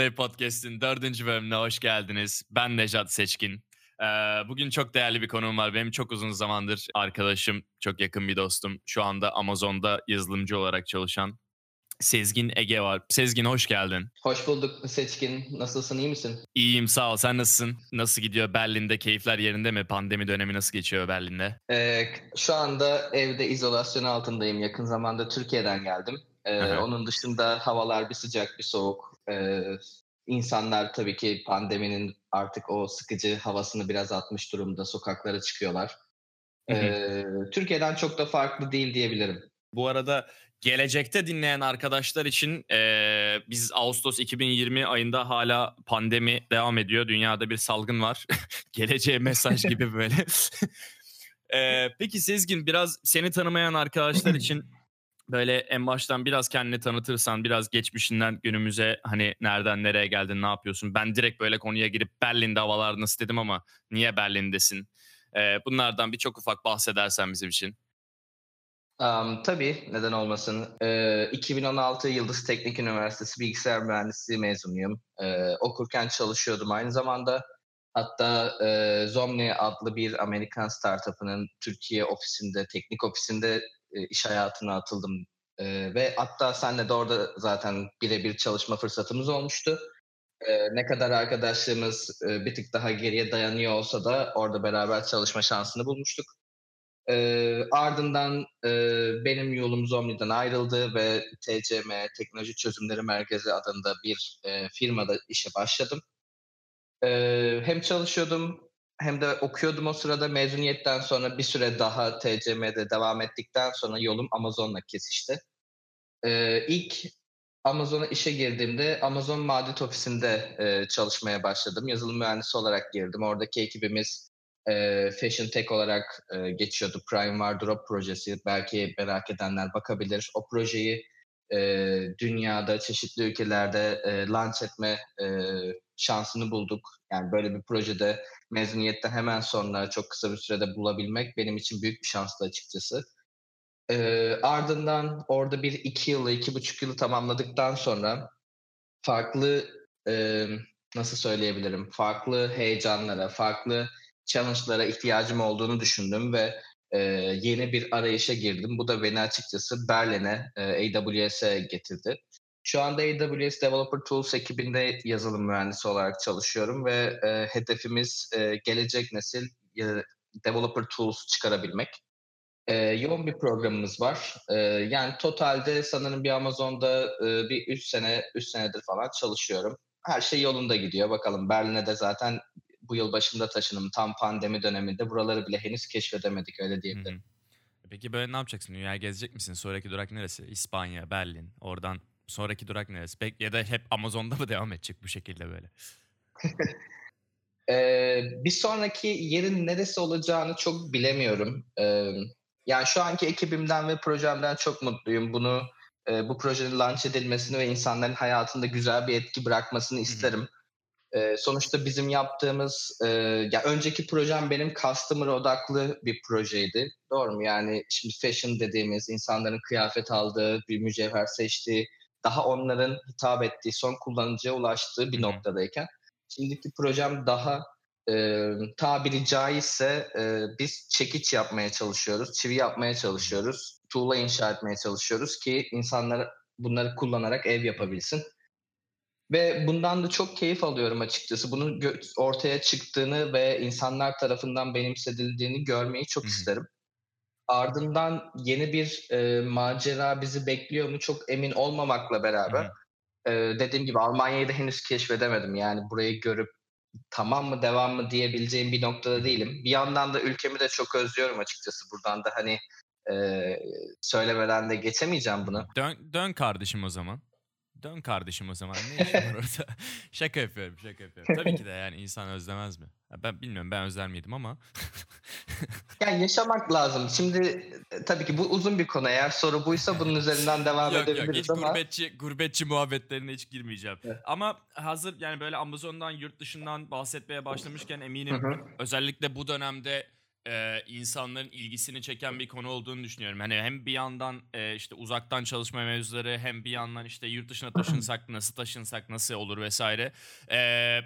Overlay Podcast'in dördüncü bölümüne hoş geldiniz. Ben Nejat Seçkin. Ee, bugün çok değerli bir konuğum var. Benim çok uzun zamandır arkadaşım, çok yakın bir dostum. Şu anda Amazon'da yazılımcı olarak çalışan Sezgin Ege var. Sezgin hoş geldin. Hoş bulduk Seçkin. Nasılsın, iyi misin? İyiyim sağ ol. Sen nasılsın? Nasıl gidiyor Berlin'de? Keyifler yerinde mi? Pandemi dönemi nasıl geçiyor Berlin'de? Ee, şu anda evde izolasyon altındayım. Yakın zamanda Türkiye'den geldim. Ee, onun dışında havalar bir sıcak bir soğuk. Ee, insanlar tabii ki pandeminin artık o sıkıcı havasını biraz atmış durumda. Sokaklara çıkıyorlar. Ee, Türkiye'den çok da farklı değil diyebilirim. Bu arada gelecekte dinleyen arkadaşlar için e, biz Ağustos 2020 ayında hala pandemi devam ediyor. Dünyada bir salgın var. Geleceğe mesaj gibi böyle. e, peki Sezgin biraz seni tanımayan arkadaşlar için böyle en baştan biraz kendini tanıtırsan, biraz geçmişinden günümüze hani nereden nereye geldin, ne yapıyorsun? Ben direkt böyle konuya girip Berlin'de havalar nasıl dedim ama niye Berlin'desin? Ee, bunlardan bir çok ufak bahsedersen bizim için. Um, tabii neden olmasın. Ee, 2016 Yıldız Teknik Üniversitesi Bilgisayar Mühendisliği mezunuyum. Ee, okurken çalışıyordum aynı zamanda. Hatta e, Zomni adlı bir Amerikan startup'ının Türkiye ofisinde, teknik ofisinde e, iş hayatına atıldım. E, ve hatta senle de orada zaten birebir çalışma fırsatımız olmuştu. E, ne kadar arkadaşlığımız bir tık daha geriye dayanıyor olsa da orada beraber çalışma şansını bulmuştuk. Ardından benim yolum Zomni'den ayrıldı ve TCM Teknoloji Çözümleri Merkezi adında bir e, firmada işe başladım. Hem çalışıyordum hem de okuyordum o sırada mezuniyetten sonra bir süre daha TCM'de devam ettikten sonra yolum Amazon'la kesişti. Ee, ilk Amazon'a işe girdiğimde Amazon Madrid ofisinde e, çalışmaya başladım. Yazılım mühendisi olarak girdim. Oradaki ekibimiz e, Fashion Tech olarak e, geçiyordu. Prime Wardrop projesi. Belki merak edenler bakabilir. O projeyi e, dünyada çeşitli ülkelerde e, launch etme e, şansını bulduk. Yani böyle bir projede mezuniyetten hemen sonra çok kısa bir sürede bulabilmek benim için büyük bir şanstı açıkçası. E, ardından orada bir iki yılı, iki buçuk yılı tamamladıktan sonra farklı e, nasıl söyleyebilirim, farklı heyecanlara, farklı challenge'lara ihtiyacım olduğunu düşündüm ve e, yeni bir arayışa girdim. Bu da beni açıkçası Berlin'e, e, AWS'e getirdi. Şu anda AWS Developer Tools ekibinde yazılım mühendisi olarak çalışıyorum ve e, hedefimiz e, gelecek nesil e, Developer Tools çıkarabilmek. E, yoğun bir programımız var. E, yani totalde sanırım bir Amazon'da e, bir 3 sene, 3 senedir falan çalışıyorum. Her şey yolunda gidiyor. Bakalım Berlin'e de zaten bu yıl başında taşınım. Tam pandemi döneminde buraları bile henüz keşfedemedik öyle diyebilirim. Hı-hı. Peki böyle ne yapacaksın? Dünyayı gezecek misin? Sonraki durak neresi? İspanya, Berlin. Oradan sonraki durak neresi? Peki ya da hep Amazon'da mı devam edecek bu şekilde böyle? ee, bir sonraki yerin neresi olacağını çok bilemiyorum. Ee, yani şu anki ekibimden ve projemden çok mutluyum. Bunu e, bu projenin launch edilmesini ve insanların hayatında güzel bir etki bırakmasını isterim. E, sonuçta bizim yaptığımız, e, ya önceki projem benim customer odaklı bir projeydi. Doğru mu? Yani şimdi fashion dediğimiz insanların kıyafet aldığı, bir mücevher seçtiği, daha onların hitap ettiği, son kullanıcıya ulaştığı bir noktadayken şimdiki projem daha e, tabiri caizse e, biz çekiç yapmaya çalışıyoruz, çivi yapmaya çalışıyoruz, tuğla inşa etmeye çalışıyoruz ki insanlar bunları kullanarak ev yapabilsin. Ve bundan da çok keyif alıyorum açıkçası. Bunun ortaya çıktığını ve insanlar tarafından benimsedildiğini görmeyi çok Hı-hı. isterim. Ardından yeni bir e, macera bizi bekliyor mu çok emin olmamakla beraber e, dediğim gibi Almanya'yı da henüz keşfedemedim. Yani burayı görüp tamam mı devam mı diyebileceğim bir noktada değilim. Bir yandan da ülkemi de çok özlüyorum açıkçası. Buradan da hani e, söylemeden de geçemeyeceğim bunu. Dön, dön kardeşim o zaman. Dön kardeşim o zaman. Ne işin var orada? şaka yapıyorum, şaka yapıyorum. Tabii ki de yani insan özlemez mi? Ben bilmiyorum ben özler miydim ama. yani yaşamak lazım. Şimdi e, tabii ki bu uzun bir konu. Eğer soru buysa bunun üzerinden devam yok, edebiliriz yok, hiç ama. Gurbetçi, gurbetçi muhabbetlerine hiç girmeyeceğim. Evet. Ama hazır yani böyle Amazon'dan yurt dışından bahsetmeye başlamışken eminim özellikle bu dönemde e, insanların ilgisini çeken bir konu olduğunu düşünüyorum. Hani hem bir yandan e, işte uzaktan çalışma mevzuları hem bir yandan işte yurt dışına taşınsak nasıl taşınsak nasıl olur vesaire. E,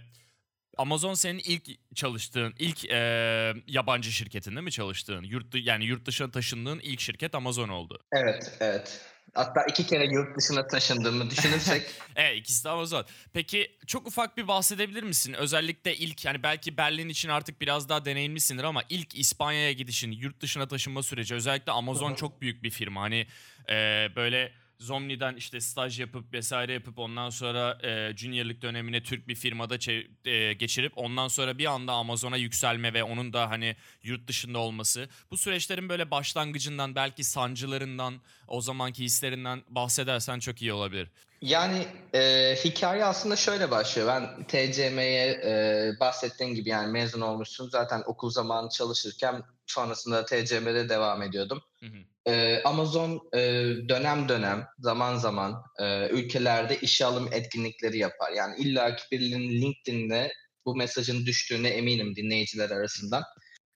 Amazon senin ilk çalıştığın, ilk e, yabancı şirketinde mi çalıştığın? Yurt yani yurt dışına taşındığın ilk şirket Amazon oldu. Evet, evet. Hatta iki kere yurt dışına taşındığımı düşünürsek. evet ikisi de Amazon. Peki çok ufak bir bahsedebilir misin? Özellikle ilk yani belki Berlin için artık biraz daha deneyimlisindir ama ilk İspanya'ya gidişin, yurt dışına taşınma süreci özellikle Amazon çok büyük bir firma. Hani e, böyle Zomni'den işte staj yapıp vesaire yapıp ondan sonra e, juniorlık dönemine Türk bir firmada e, geçirip ondan sonra bir anda Amazon'a yükselme ve onun da hani yurt dışında olması. Bu süreçlerin böyle başlangıcından belki sancılarından o zamanki hislerinden bahsedersen çok iyi olabilir. Yani e, hikaye aslında şöyle başlıyor. Ben TCM'ye e, bahsettiğim gibi yani mezun olmuşsun. Zaten okul zamanı çalışırken sonrasında TCM'de devam ediyordum. Hı hı. Ee, Amazon e, dönem dönem, zaman zaman e, ülkelerde işe alım etkinlikleri yapar. Yani illa ki birinin LinkedIn'de bu mesajın düştüğüne eminim dinleyiciler arasından.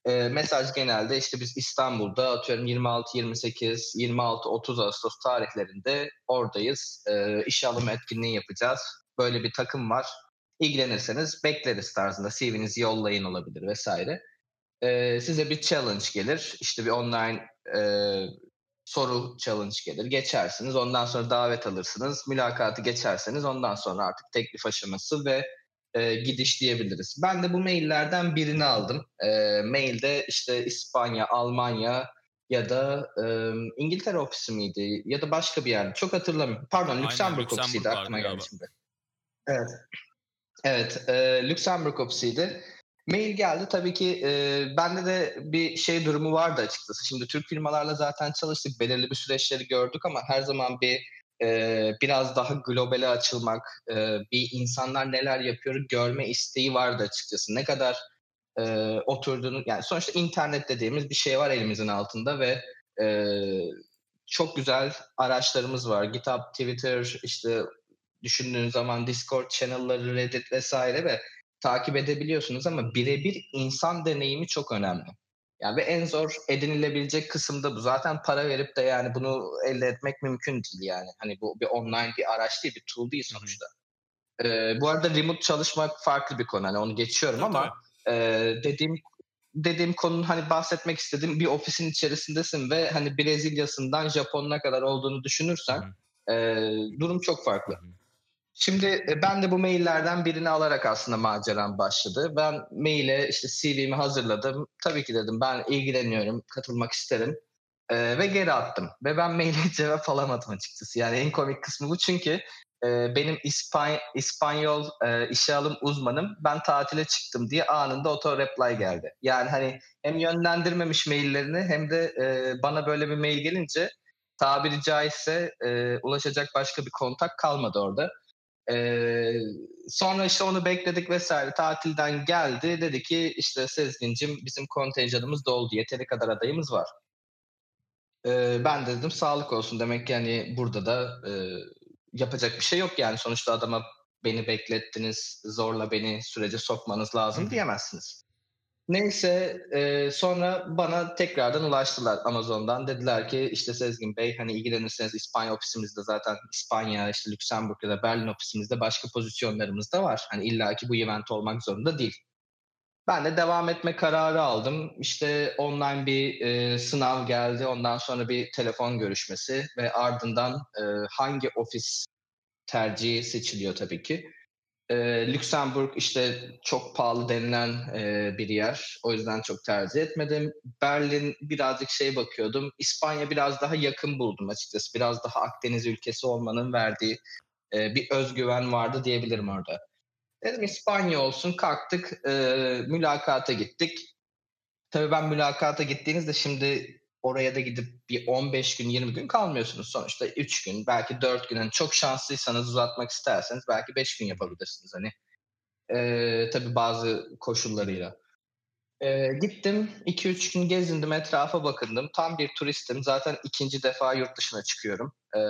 E, mesaj genelde işte biz İstanbul'da atıyorum 26, 28, 26, 30 Ağustos tarihlerinde oradayız. E, alım etkinliği yapacağız. Böyle bir takım var. İlgilenirseniz bekleriz tarzında CV'nizi yollayın olabilir vesaire e, size bir challenge gelir. İşte bir online e, soru challenge gelir. Geçersiniz. Ondan sonra davet alırsınız. Mülakatı geçerseniz ondan sonra artık teklif aşaması ve e, gidiş diyebiliriz. Ben de bu maillerden birini aldım. E, mailde işte İspanya, Almanya ya da e, İngiltere ofisi miydi ya da başka bir yer. Çok hatırlamıyorum. Pardon Aynen, Lüksemburg ofisiydi aklıma geldi şimdi. Evet. Evet, e, Lüksemburg ofisiydi. Mail geldi tabii ki e, bende de bir şey durumu vardı açıkçası. Şimdi Türk firmalarla zaten çalıştık, belirli bir süreçleri gördük ama her zaman bir e, biraz daha globale açılmak, e, bir insanlar neler yapıyor görme isteği vardı açıkçası. Ne kadar e, oturduğunu, yani sonuçta internet dediğimiz bir şey var elimizin altında ve e, çok güzel araçlarımız var. GitHub, Twitter, işte düşündüğün zaman Discord channel'ları, Reddit vesaire ve takip edebiliyorsunuz ama birebir insan deneyimi çok önemli. Yani ve en zor edinilebilecek kısım da bu. Zaten para verip de yani bunu elde etmek mümkün değil yani. Hani bu bir online bir araç değil, bir tool değil sonuçta. Ee, bu arada remote çalışmak farklı bir konu. Hani onu geçiyorum ama e, dediğim dediğim konunun hani bahsetmek istediğim bir ofisin içerisindesin ve hani Brezilya'sından Japon'una kadar olduğunu düşünürsen e, durum çok farklı. Hı. Şimdi e, ben de bu maillerden birini alarak aslında maceram başladı. Ben maile işte CV'mi hazırladım. Tabii ki dedim ben ilgileniyorum, katılmak isterim. Ee, ve geri attım. Ve ben maile cevap alamadım açıkçası. Yani en komik kısmı bu çünkü e, benim İspany İspanyol e, işe alım uzmanım ben tatile çıktım diye anında auto reply geldi. Yani hani hem yönlendirmemiş maillerini hem de e, bana böyle bir mail gelince tabiri caizse e, ulaşacak başka bir kontak kalmadı orada. Ee, sonra işte onu bekledik vesaire. Tatilden geldi. Dedi ki işte Sezgin'cim bizim kontenjanımız doldu. Yeteri kadar adayımız var. Ee, ben de dedim sağlık olsun. Demek ki yani burada da e, yapacak bir şey yok yani. Sonuçta adama beni beklettiniz, zorla beni sürece sokmanız lazım diyemezsiniz. Neyse e, sonra bana tekrardan ulaştılar Amazon'dan. Dediler ki işte Sezgin Bey hani ilgilenirseniz İspanya ofisimizde zaten İspanya, işte Lüksemburg ya da Berlin ofisimizde başka pozisyonlarımız da var. Hani illaki bu event olmak zorunda değil. Ben de devam etme kararı aldım. İşte online bir e, sınav geldi. Ondan sonra bir telefon görüşmesi ve ardından e, hangi ofis tercihi seçiliyor tabii ki. E, Lüksemburg işte çok pahalı denilen e, bir yer. O yüzden çok tercih etmedim. Berlin birazcık şey bakıyordum. İspanya biraz daha yakın buldum açıkçası. Biraz daha Akdeniz ülkesi olmanın verdiği e, bir özgüven vardı diyebilirim orada. Dedim İspanya olsun kalktık e, mülakata gittik. Tabii ben mülakata gittiğinizde şimdi oraya da gidip bir 15 gün 20 gün kalmıyorsunuz. Sonuçta 3 gün belki 4 gün hani çok şanslıysanız uzatmak isterseniz belki 5 gün yapabilirsiniz hani. Ee, tabii bazı koşullarıyla. Ee, gittim 2-3 gün gezindim etrafa bakındım. Tam bir turistim. Zaten ikinci defa yurt dışına çıkıyorum. Ee,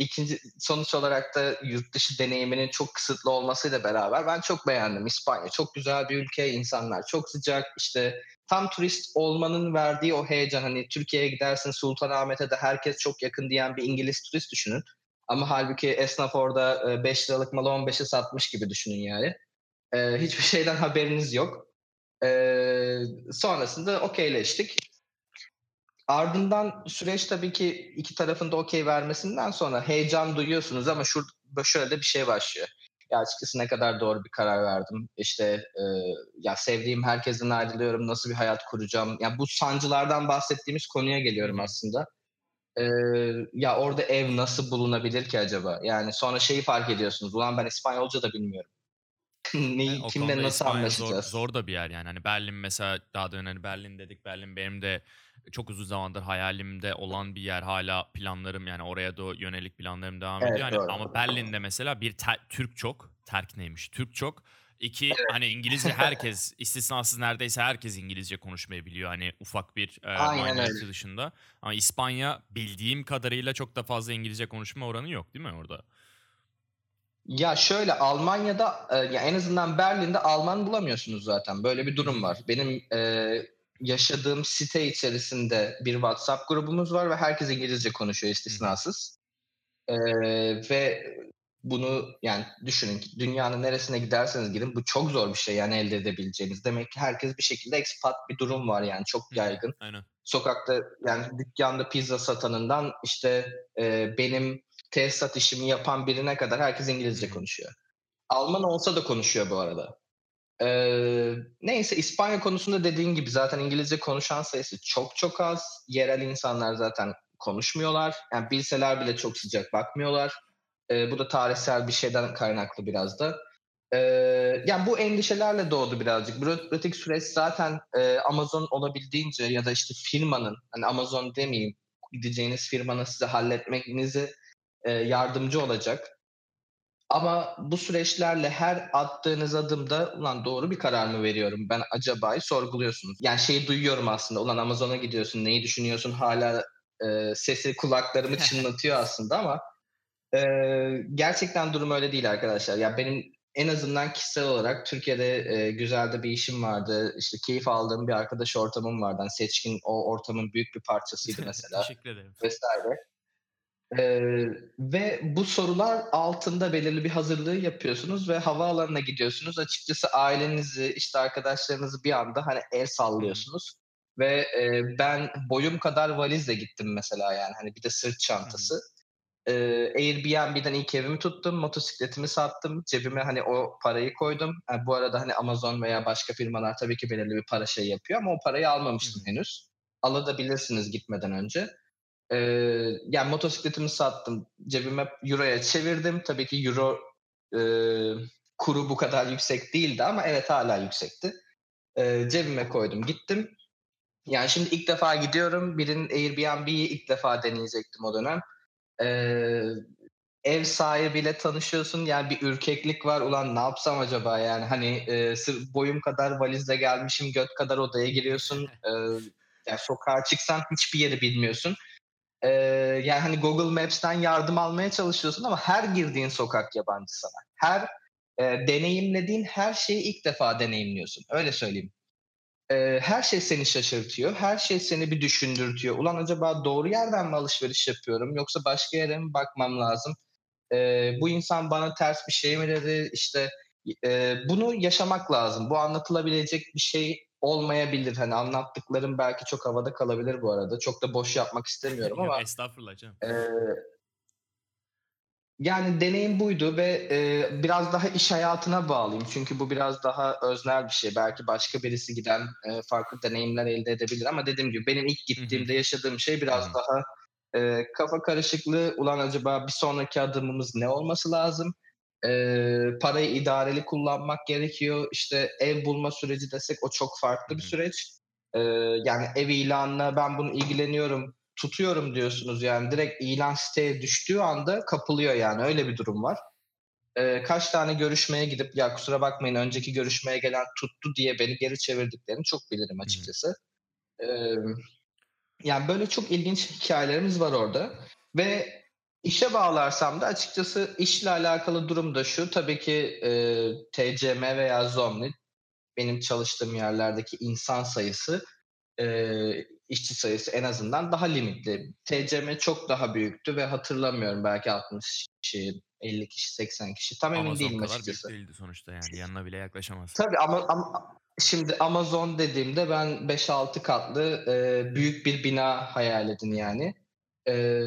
ikinci sonuç olarak da yurt dışı deneyiminin çok kısıtlı olmasıyla beraber ben çok beğendim. İspanya çok güzel bir ülke, insanlar çok sıcak. İşte tam turist olmanın verdiği o heyecan hani Türkiye'ye gidersin Sultanahmet'e de herkes çok yakın diyen bir İngiliz turist düşünün. Ama halbuki esnaf orada 5 liralık malı 15'e satmış gibi düşünün yani. Ee, hiçbir şeyden haberiniz yok. Ee, sonrasında okeyleştik. Ardından süreç tabii ki iki tarafın da okey vermesinden sonra heyecan duyuyorsunuz ama şurada şöyle bir şey başlıyor. Ya açıkçası ne kadar doğru bir karar verdim. İşte e, ya sevdiğim herkesten ayrılıyorum. Nasıl bir hayat kuracağım? Ya bu sancılardan bahsettiğimiz konuya geliyorum aslında. E, ya orada ev nasıl bulunabilir ki acaba? Yani sonra şeyi fark ediyorsunuz. Ulan ben İspanyolca da bilmiyorum. Neyi, kimle nasıl İspanya anlaşacağız? Zor, zor da bir yer yani. Hani Berlin mesela daha da hani Berlin dedik. Berlin benim de çok uzun zamandır hayalimde olan bir yer. Hala planlarım yani oraya da yönelik planlarım devam evet, ediyor. Yani, ama Berlin'de mesela bir ter, Türk çok. Terk neymiş? Türk çok. İki hani İngilizce herkes istisnasız neredeyse herkes İngilizce konuşmayı biliyor. Hani ufak bir e, minority dışında. Ama İspanya bildiğim kadarıyla çok da fazla İngilizce konuşma oranı yok değil mi orada? Ya şöyle Almanya'da e, ya en azından Berlin'de Alman bulamıyorsunuz zaten. Böyle bir durum var. Benim e, yaşadığım site içerisinde bir WhatsApp grubumuz var ve herkes İngilizce konuşuyor istisnasız. Ee, ve bunu yani düşünün ki dünyanın neresine giderseniz gidin bu çok zor bir şey yani elde edebileceğiniz. Demek ki herkes bir şekilde expat bir durum var yani çok yaygın. Aynen. Sokakta yani dükkanda pizza satanından işte e, benim tesisat işimi yapan birine kadar herkes İngilizce konuşuyor. Alman olsa da konuşuyor bu arada. Ee, neyse İspanya konusunda dediğin gibi zaten İngilizce konuşan sayısı çok çok az. Yerel insanlar zaten konuşmuyorlar. Yani bilseler bile çok sıcak bakmıyorlar. Ee, bu da tarihsel bir şeyden kaynaklı biraz da. Ee, yani bu endişelerle doğdu birazcık. Bürokratik süreç zaten e, Amazon olabildiğince ya da işte firmanın, hani Amazon demeyeyim, gideceğiniz firmanın size halletmenizi e, yardımcı olacak. Ama bu süreçlerle her attığınız adımda ulan doğru bir karar mı veriyorum ben acaba'yı sorguluyorsunuz. Yani şeyi duyuyorum aslında ulan Amazon'a gidiyorsun neyi düşünüyorsun hala e, sesi kulaklarımı çınlatıyor aslında ama e, gerçekten durum öyle değil arkadaşlar. Ya yani benim en azından kişisel olarak Türkiye'de e, güzel de bir işim vardı. İşte keyif aldığım bir arkadaş ortamım vardı. Yani seçkin o ortamın büyük bir parçasıydı mesela. Teşekkür ederim. Vesaire. Ee, ve bu sorular altında belirli bir hazırlığı yapıyorsunuz ve havaalanına gidiyorsunuz. Açıkçası ailenizi, işte arkadaşlarınızı bir anda hani el sallıyorsunuz. Ve e, ben boyum kadar valizle gittim mesela yani hani bir de sırt çantası. Ee, Airbnb'den ilk evimi tuttum, motosikletimi sattım, cebime hani o parayı koydum. Yani bu arada hani Amazon veya başka firmalar tabii ki belirli bir para şey yapıyor ama o parayı almamıştım henüz. Alabilirsiniz gitmeden önce. Ee, yani motosikletimi sattım. Cebime euroya çevirdim. Tabii ki euro e, kuru bu kadar yüksek değildi ama evet hala yüksekti. Ee, cebime koydum gittim. Yani şimdi ilk defa gidiyorum. Birinin Airbnb'yi ilk defa deneyecektim o dönem. Ee, ev sahibiyle tanışıyorsun. Yani bir ürkeklik var. Ulan ne yapsam acaba yani hani e, sırf boyum kadar valizle gelmişim göt kadar odaya giriyorsun. E, yani sokağa çıksan hiçbir yeri bilmiyorsun. Ee, yani hani Google Maps'ten yardım almaya çalışıyorsun ama her girdiğin sokak yabancı sana. Her e, deneyimlediğin her şeyi ilk defa deneyimliyorsun. Öyle söyleyeyim. Ee, her şey seni şaşırtıyor. Her şey seni bir düşündürtüyor. Ulan acaba doğru yerden mi alışveriş yapıyorum yoksa başka yere mi bakmam lazım? Ee, bu insan bana ters bir şey mi dedi? İşte e, bunu yaşamak lazım. Bu anlatılabilecek bir şey olmayabilir. Hani anlattıklarım belki çok havada kalabilir bu arada. Çok da boş yapmak istemiyorum ama. Estağfurullah canım. E, yani deneyim buydu ve e, biraz daha iş hayatına bağlıyım. Çünkü bu biraz daha öznel bir şey. Belki başka birisi giden e, farklı deneyimler elde edebilir ama dediğim gibi benim ilk gittiğimde yaşadığım şey biraz daha e, kafa karışıklığı. Ulan acaba bir sonraki adımımız ne olması lazım? E, parayı idareli kullanmak gerekiyor. İşte ev bulma süreci desek o çok farklı bir süreç. E, yani ev ilanına ben bunu ilgileniyorum, tutuyorum diyorsunuz. Yani direkt ilan siteye düştüğü anda kapılıyor yani öyle bir durum var. E, kaç tane görüşmeye gidip ya kusura bakmayın önceki görüşmeye gelen tuttu diye beni geri çevirdiklerini çok bilirim açıkçası. E, yani böyle çok ilginç hikayelerimiz var orada. Ve İşe bağlarsam da açıkçası işle alakalı durum da şu. Tabii ki e, TCM veya Zomni benim çalıştığım yerlerdeki insan sayısı e, işçi sayısı en azından daha limitli. TCM çok daha büyüktü ve hatırlamıyorum belki 60 kişi, 50 kişi, 80 kişi. Tam emin Amazon değilim kadar açıkçası. büyük değildi sonuçta yani. Yanına bile yaklaşamaz. Tabii ama, ama şimdi Amazon dediğimde ben 5-6 katlı e, büyük bir bina hayal edin yani. E,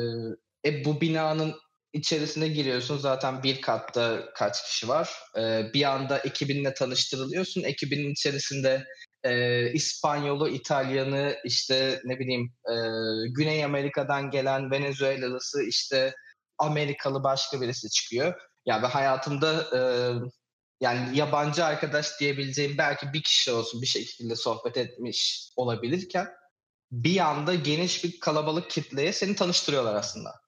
e, bu binanın içerisine giriyorsun zaten bir katta kaç kişi var. E, bir anda ekibinle tanıştırılıyorsun. Ekibinin içerisinde e, İspanyolu, İtalyanı, işte ne bileyim e, Güney Amerika'dan gelen Venezuelalısı, işte Amerikalı başka birisi çıkıyor. Yani ben hayatımda e, yani yabancı arkadaş diyebileceğim belki bir kişi olsun bir şekilde sohbet etmiş olabilirken bir anda geniş bir kalabalık kitleye seni tanıştırıyorlar aslında.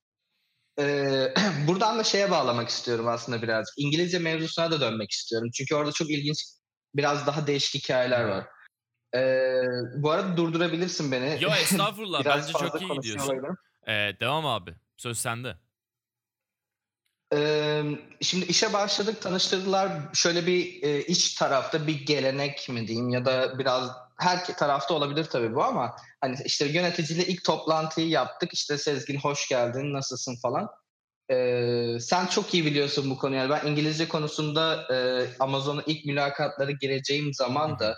Ee, buradan da şeye bağlamak istiyorum aslında birazcık. İngilizce mevzusuna da dönmek istiyorum. Çünkü orada çok ilginç, biraz daha değişik hikayeler var. Ee, bu arada durdurabilirsin beni. Yo estağfurullah Biraz bence çok iyi olabilirim. Ee, devam abi. Söz sende. Ee, şimdi işe başladık, tanıştırdılar. Şöyle bir e, iç tarafta bir gelenek mi diyeyim ya da biraz her tarafta olabilir tabii bu ama hani işte yöneticiyle ilk toplantıyı yaptık. İşte Sezgin hoş geldin, nasılsın falan. Ee, sen çok iyi biliyorsun bu konuyu. Yani ben İngilizce konusunda e, Amazon'a ilk mülakatlara gireceğim zaman da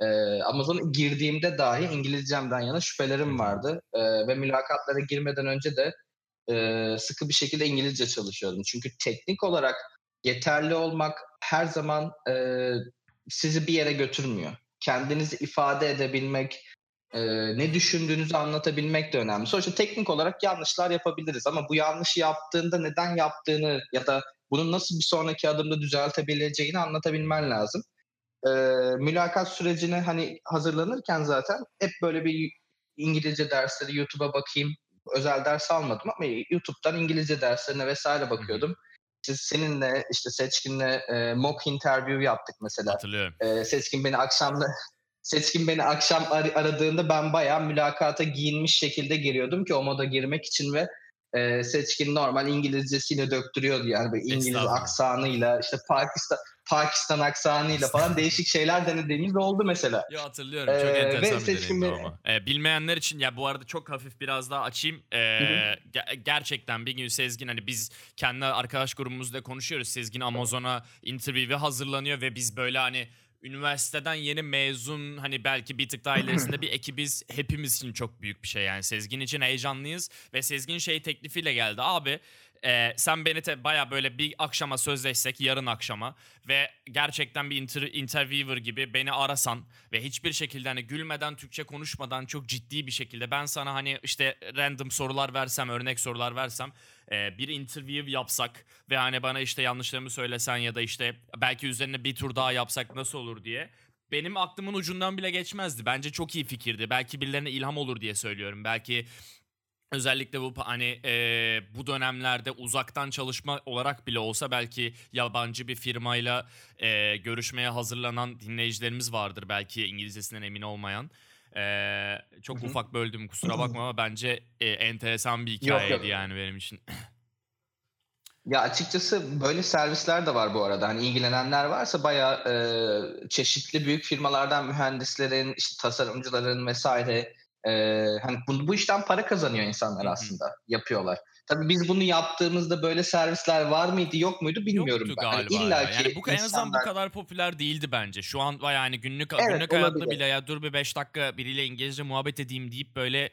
e, Amazon'a girdiğimde dahi İngilizcemden yana şüphelerim vardı. E, ve mülakatlara girmeden önce de e, sıkı bir şekilde İngilizce çalışıyordum. Çünkü teknik olarak yeterli olmak her zaman e, sizi bir yere götürmüyor. Kendinizi ifade edebilmek, e, ne düşündüğünüzü anlatabilmek de önemli. Sonuçta teknik olarak yanlışlar yapabiliriz ama bu yanlışı yaptığında neden yaptığını ya da bunun nasıl bir sonraki adımda düzeltebileceğini anlatabilmen lazım. E, mülakat sürecine hani hazırlanırken zaten hep böyle bir İngilizce dersleri YouTube'a bakayım, özel ders almadım ama YouTube'dan İngilizce derslerine vesaire bakıyordum. İşte seninle işte Seçkin'le e, mock interview yaptık mesela. Hatırlıyorum. E, Seçkin beni akşamda Seçkin beni akşam ar- aradığında ben bayağı mülakata giyinmiş şekilde geliyordum ki o moda girmek için ve e, Seçkin normal İngilizcesiyle döktürüyordu yani böyle İngiliz aksanıyla işte Pakistan Pakistan aksanıyla falan değişik şeyler denediğimiz oldu mesela. Yo hatırlıyorum. Çok Ee, enteresan bir deneyimdi ama. Ee, bilmeyenler için ya bu arada çok hafif biraz daha açayım. Ee, ge- gerçekten bir gün Sezgin hani biz kendi arkadaş grubumuzda konuşuyoruz. Sezgin Amazon'a interview'e hazırlanıyor ve biz böyle hani üniversiteden yeni mezun hani belki bir tık daha ilerisinde bir ekibiz. Hepimiz için çok büyük bir şey yani. Sezgin için heyecanlıyız ve Sezgin şey teklifiyle geldi. Abi e, sen beni baya böyle bir akşama sözleşsek yarın akşama ve gerçekten bir inter, interviewer gibi beni arasan ve hiçbir şekilde hani gülmeden Türkçe konuşmadan çok ciddi bir şekilde ben sana hani işte random sorular versem örnek sorular versem e, bir interview yapsak ve hani bana işte yanlışlarımı söylesen ya da işte belki üzerine bir tur daha yapsak nasıl olur diye benim aklımın ucundan bile geçmezdi. Bence çok iyi fikirdi. Belki birilerine ilham olur diye söylüyorum. Belki özellikle bu hani e, bu dönemlerde uzaktan çalışma olarak bile olsa belki yabancı bir firmayla e, görüşmeye hazırlanan dinleyicilerimiz vardır belki İngilizcesinden emin olmayan. E, çok Hı hı. ufak böldüm kusura bakma ama bence e, enteresan bir Yok, hikayeydi yok. yani benim için. Ya açıkçası böyle servisler de var bu arada. Hani ilgilenenler varsa bayağı e, çeşitli büyük firmalardan mühendislerin, işte tasarımcıların vesaire e, hani bu, bu işten para kazanıyor insanlar aslında yapıyorlar. Tabii biz bunu yaptığımızda böyle servisler var mıydı yok muydu bilmiyorum Yoktu ben. Hani galiba illa ya. ki Yani bu en azından bu insanlar- kadar popüler değildi bence. Şu an yani günlük Evet, günlük hayatta bile ya dur bir 5 dakika biriyle İngilizce muhabbet edeyim deyip böyle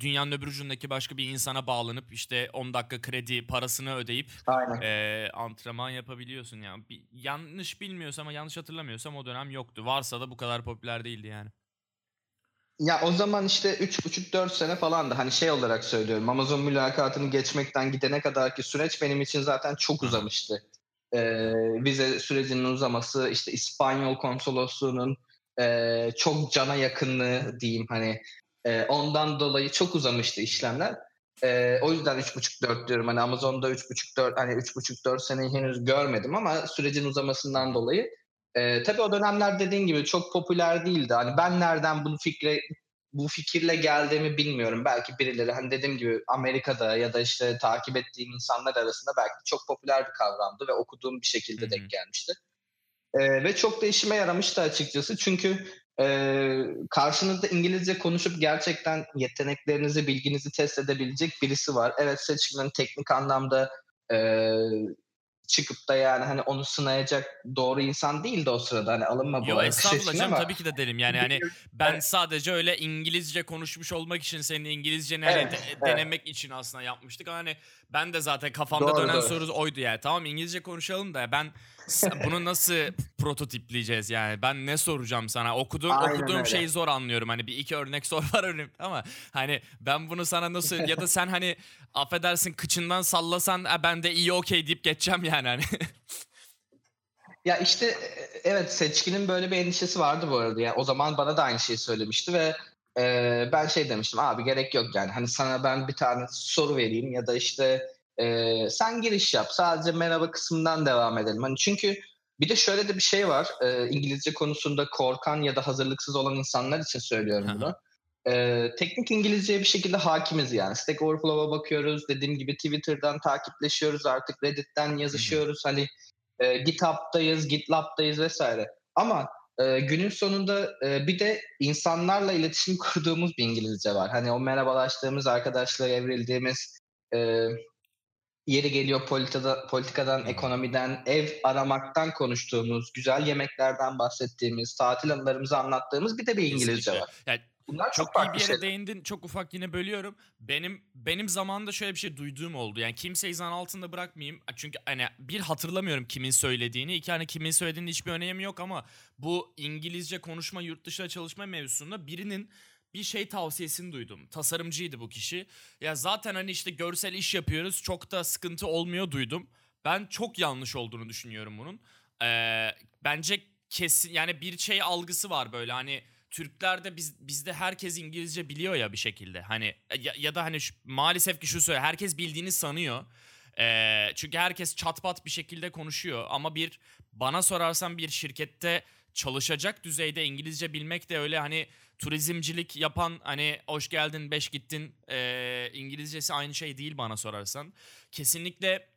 dünyanın öbür ucundaki başka bir insana bağlanıp işte 10 dakika kredi parasını ödeyip Aynen. eee antrenman yapabiliyorsun yani. Bir, yanlış bilmiyorsam ama yanlış hatırlamıyorsam o dönem yoktu. Varsa da bu kadar popüler değildi yani. Ya o zaman işte 3,5-4 sene falan da hani şey olarak söylüyorum Amazon mülakatını geçmekten gidene kadarki süreç benim için zaten çok uzamıştı. Ee, vize sürecinin uzaması işte İspanyol konsolosluğunun e, çok cana yakınlığı diyeyim hani e, ondan dolayı çok uzamıştı işlemler. E, o yüzden 3,5-4 diyorum hani Amazon'da 3,5-4 hani 3,5-4 seneyi henüz görmedim ama sürecin uzamasından dolayı e, tabii o dönemler dediğin gibi çok popüler değildi. Hani ben nereden bunu fikre bu fikirle geldiğimi bilmiyorum. Belki birileri hani dediğim gibi Amerika'da ya da işte takip ettiğim insanlar arasında belki çok popüler bir kavramdı ve okuduğum bir şekilde Hı-hı. denk gelmişti. Ee, ve çok da işime yaramıştı açıkçası. Çünkü e, karşınızda İngilizce konuşup gerçekten yeteneklerinizi, bilginizi test edebilecek birisi var. Evet seçkilerin teknik anlamda e, çıkıp da yani hani onu sınayacak doğru insan değildi o sırada hani alınma bu Yo estağfurullah canım tabii ki de derim yani hani ben evet. sadece öyle İngilizce konuşmuş olmak için senin İngilizceni hani evet, de, evet. denemek için aslında yapmıştık hani ben de zaten kafamda doğru, dönen doğru. soru oydu yani tamam İngilizce konuşalım da ben bunu nasıl prototipleyeceğiz yani ben ne soracağım sana okuduğum Aynen okuduğum öyle. şeyi zor anlıyorum hani bir iki örnek sor var önüm ama hani ben bunu sana nasıl ya da sen hani affedersin kıçından sallasan ben de iyi okey deyip geçeceğim yani hani. ya işte evet seçkinin böyle bir endişesi vardı bu arada. Yani o zaman bana da aynı şeyi söylemişti ve e, ben şey demiştim abi gerek yok yani hani sana ben bir tane soru vereyim ya da işte e, sen giriş yap sadece merhaba kısmından devam edelim. Hani çünkü bir de şöyle de bir şey var e, İngilizce konusunda korkan ya da hazırlıksız olan insanlar için söylüyorum bunu e, teknik İngilizceye bir şekilde hakimiz yani. Stack Overflow'a bakıyoruz. Dediğim gibi Twitter'dan takipleşiyoruz artık. Reddit'ten yazışıyoruz. Hani e, GitHub'dayız, GitLab'dayız vesaire. Ama e, günün sonunda e, bir de insanlarla iletişim kurduğumuz bir İngilizce var. Hani o merhabalaştığımız, arkadaşlara evrildiğimiz e, yeri geliyor politika, politikadan, ekonomiden, ev aramaktan konuştuğumuz, güzel yemeklerden bahsettiğimiz, tatil anılarımızı anlattığımız bir de bir İngilizce Kesinlikle. var. Yani Bunlar çok, çok iyi bir yere şeyler. değindin. Çok ufak yine bölüyorum. Benim benim zamanında şöyle bir şey duyduğum oldu. Yani kimseyi zan altında bırakmayayım. Çünkü hani bir hatırlamıyorum kimin söylediğini. İki hani kimin söylediğinin hiçbir önemi yok ama bu İngilizce konuşma, yurt dışında çalışma mevzusunda birinin bir şey tavsiyesini duydum. Tasarımcıydı bu kişi. Ya zaten hani işte görsel iş yapıyoruz. Çok da sıkıntı olmuyor duydum. Ben çok yanlış olduğunu düşünüyorum bunun. Ee, bence kesin yani bir şey algısı var böyle hani Türklerde biz bizde herkes İngilizce biliyor ya bir şekilde. Hani ya, ya da hani şu, maalesef ki şu söyle herkes bildiğini sanıyor. Ee, çünkü herkes çatpat bir şekilde konuşuyor ama bir bana sorarsan bir şirkette çalışacak düzeyde İngilizce bilmek de öyle hani turizmcilik yapan hani hoş geldin beş gittin e, İngilizcesi aynı şey değil bana sorarsan. Kesinlikle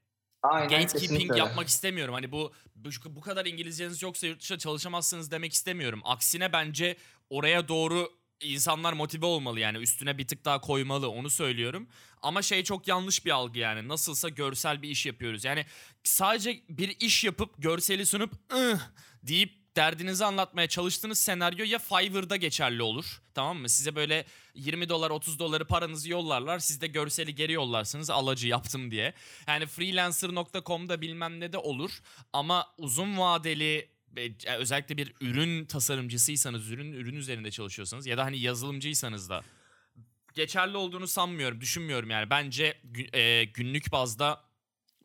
Aynen, gatekeeping yapmak istemiyorum. Hani bu, bu bu kadar İngilizceniz yoksa yurt dışında çalışamazsınız demek istemiyorum. Aksine bence oraya doğru insanlar motive olmalı yani üstüne bir tık daha koymalı onu söylüyorum. Ama şey çok yanlış bir algı yani nasılsa görsel bir iş yapıyoruz. Yani sadece bir iş yapıp görseli sunup ıh deyip derdinizi anlatmaya çalıştığınız senaryo ya Fiverr'da geçerli olur. Tamam mı? Size böyle 20 dolar 30 doları paranızı yollarlar. Siz de görseli geri yollarsınız alacı yaptım diye. Yani freelancer.com'da bilmem ne de olur. Ama uzun vadeli e, özellikle bir ürün tasarımcısıysanız, ürün ürün üzerinde çalışıyorsanız ya da hani yazılımcıysanız da geçerli olduğunu sanmıyorum, düşünmüyorum yani. Bence e, günlük bazda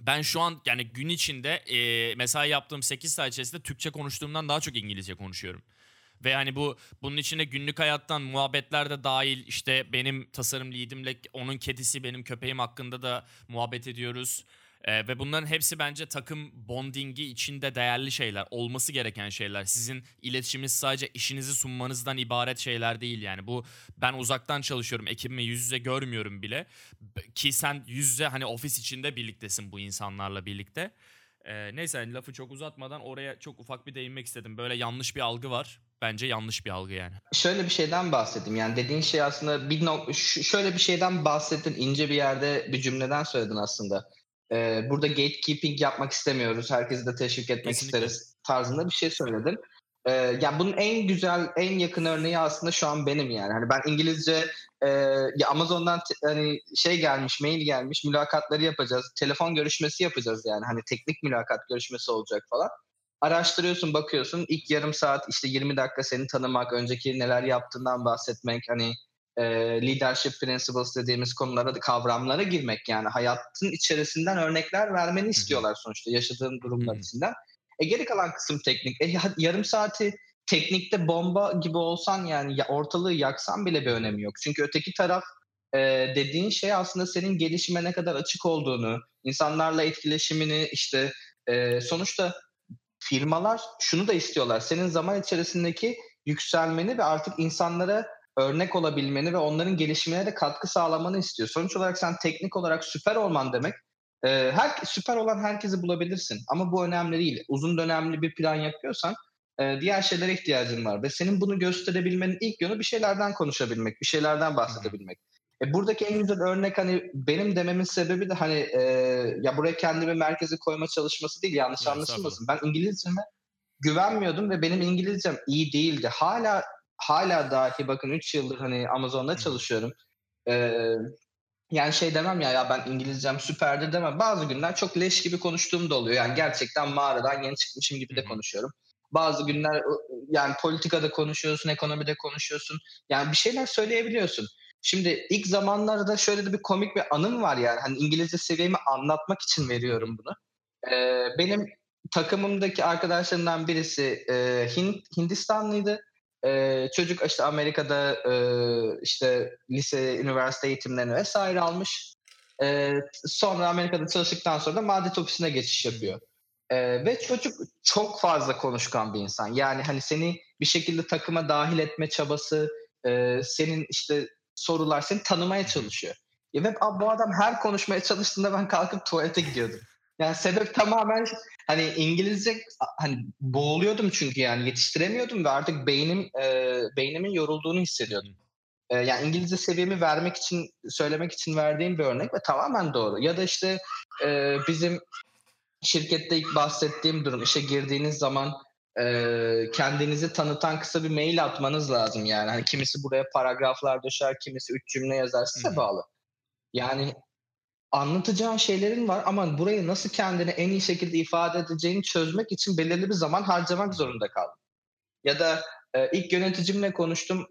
ben şu an yani gün içinde e, mesai yaptığım 8 saat içerisinde Türkçe konuştuğumdan daha çok İngilizce konuşuyorum. Ve hani bu bunun içine günlük hayattan muhabbetler de dahil işte benim tasarım leadimle onun kedisi benim köpeğim hakkında da muhabbet ediyoruz. Ee, ve bunların hepsi bence takım bondingi içinde değerli şeyler, olması gereken şeyler. Sizin iletişiminiz sadece işinizi sunmanızdan ibaret şeyler değil yani. Bu ben uzaktan çalışıyorum, ekibimi yüz yüze görmüyorum bile. Ki sen yüz yüze hani ofis içinde birliktesin bu insanlarla birlikte. Ee, neyse hani lafı çok uzatmadan oraya çok ufak bir değinmek istedim. Böyle yanlış bir algı var. Bence yanlış bir algı yani. Şöyle bir şeyden bahsedeyim. Yani dediğin şey aslında bir nok şöyle bir şeyden bahsettin. ince bir yerde bir cümleden söyledin aslında e, burada gatekeeping yapmak istemiyoruz. Herkesi de teşvik etmek Kesinlikle. isteriz tarzında bir şey söyledin. E, yani bunun en güzel, en yakın örneği aslında şu an benim yani. Hani ben İngilizce e, ya Amazon'dan hani şey gelmiş, mail gelmiş, mülakatları yapacağız, telefon görüşmesi yapacağız yani. Hani teknik mülakat görüşmesi olacak falan. Araştırıyorsun, bakıyorsun. ilk yarım saat işte 20 dakika seni tanımak, önceki neler yaptığından bahsetmek, hani e, leadership principles dediğimiz konulara kavramlara girmek yani hayatın içerisinden örnekler vermeni istiyorlar sonuçta yaşadığın durumlar içinden. E geri kalan kısım teknik. E, yarım saati teknikte bomba gibi olsan yani ortalığı yaksan bile bir önemi yok. Çünkü öteki taraf e, dediğin şey aslında senin gelişime ne kadar açık olduğunu, insanlarla etkileşimini işte e, sonuçta firmalar şunu da istiyorlar. Senin zaman içerisindeki yükselmeni ve artık insanlara örnek olabilmeni ve onların gelişimine de katkı sağlamanı istiyor. Sonuç olarak sen teknik olarak süper olman demek e, her süper olan herkesi bulabilirsin ama bu önemli değil. Uzun dönemli bir plan yapıyorsan e, diğer şeylere ihtiyacın var ve senin bunu gösterebilmenin ilk yönü bir şeylerden konuşabilmek, bir şeylerden bahsedebilmek. E, buradaki en güzel örnek hani benim dememin sebebi de hani e, ya buraya kendimi merkeze koyma çalışması değil yanlış evet, anlaşılmasın. Ben İngilizceme güvenmiyordum ve benim İngilizcem iyi değildi. Hala hala dahi bakın 3 yıldır hani Amazon'da çalışıyorum. Ee, yani şey demem ya ya ben İngilizcem süperdi demem. Bazı günler çok leş gibi konuştuğum da oluyor. Yani gerçekten mağaradan yeni çıkmışım gibi de konuşuyorum. Bazı günler yani politikada konuşuyorsun, ekonomide konuşuyorsun. Yani bir şeyler söyleyebiliyorsun. Şimdi ilk zamanlarda şöyle de bir komik bir anım var yani. Hani İngilizce seviyemi anlatmak için veriyorum bunu. Ee, benim takımımdaki arkadaşlarımdan birisi e, Hint, Hindistanlıydı. E, çocuk işte Amerika'da e, işte lise, üniversite eğitimlerini vesaire almış. E, sonra Amerika'da çalıştıktan sonra da Madet ofisine geçiş yapıyor. E, ve çocuk çok fazla konuşkan bir insan. Yani hani seni bir şekilde takıma dahil etme çabası, e, senin işte sorular seni tanımaya çalışıyor. Ya ve bu adam her konuşmaya çalıştığında ben kalkıp tuvalete gidiyordum. Yani sebep tamamen hani İngilizce hani boğuluyordum çünkü yani yetiştiremiyordum ve artık beynim e, beynimin yorulduğunu hissediyordum. E, yani İngilizce seviyemi vermek için söylemek için verdiğim bir örnek ve tamamen doğru. Ya da işte e, bizim şirkette ilk bahsettiğim durum işe girdiğiniz zaman e, kendinizi tanıtan kısa bir mail atmanız lazım yani. Hani kimisi buraya paragraflar döşer, kimisi üç cümle yazar size bağlı. Yani anlatacağın şeylerin var ama burayı nasıl kendini en iyi şekilde ifade edeceğini çözmek için belirli bir zaman harcamak zorunda kaldım. Ya da e, ilk yöneticimle konuştum,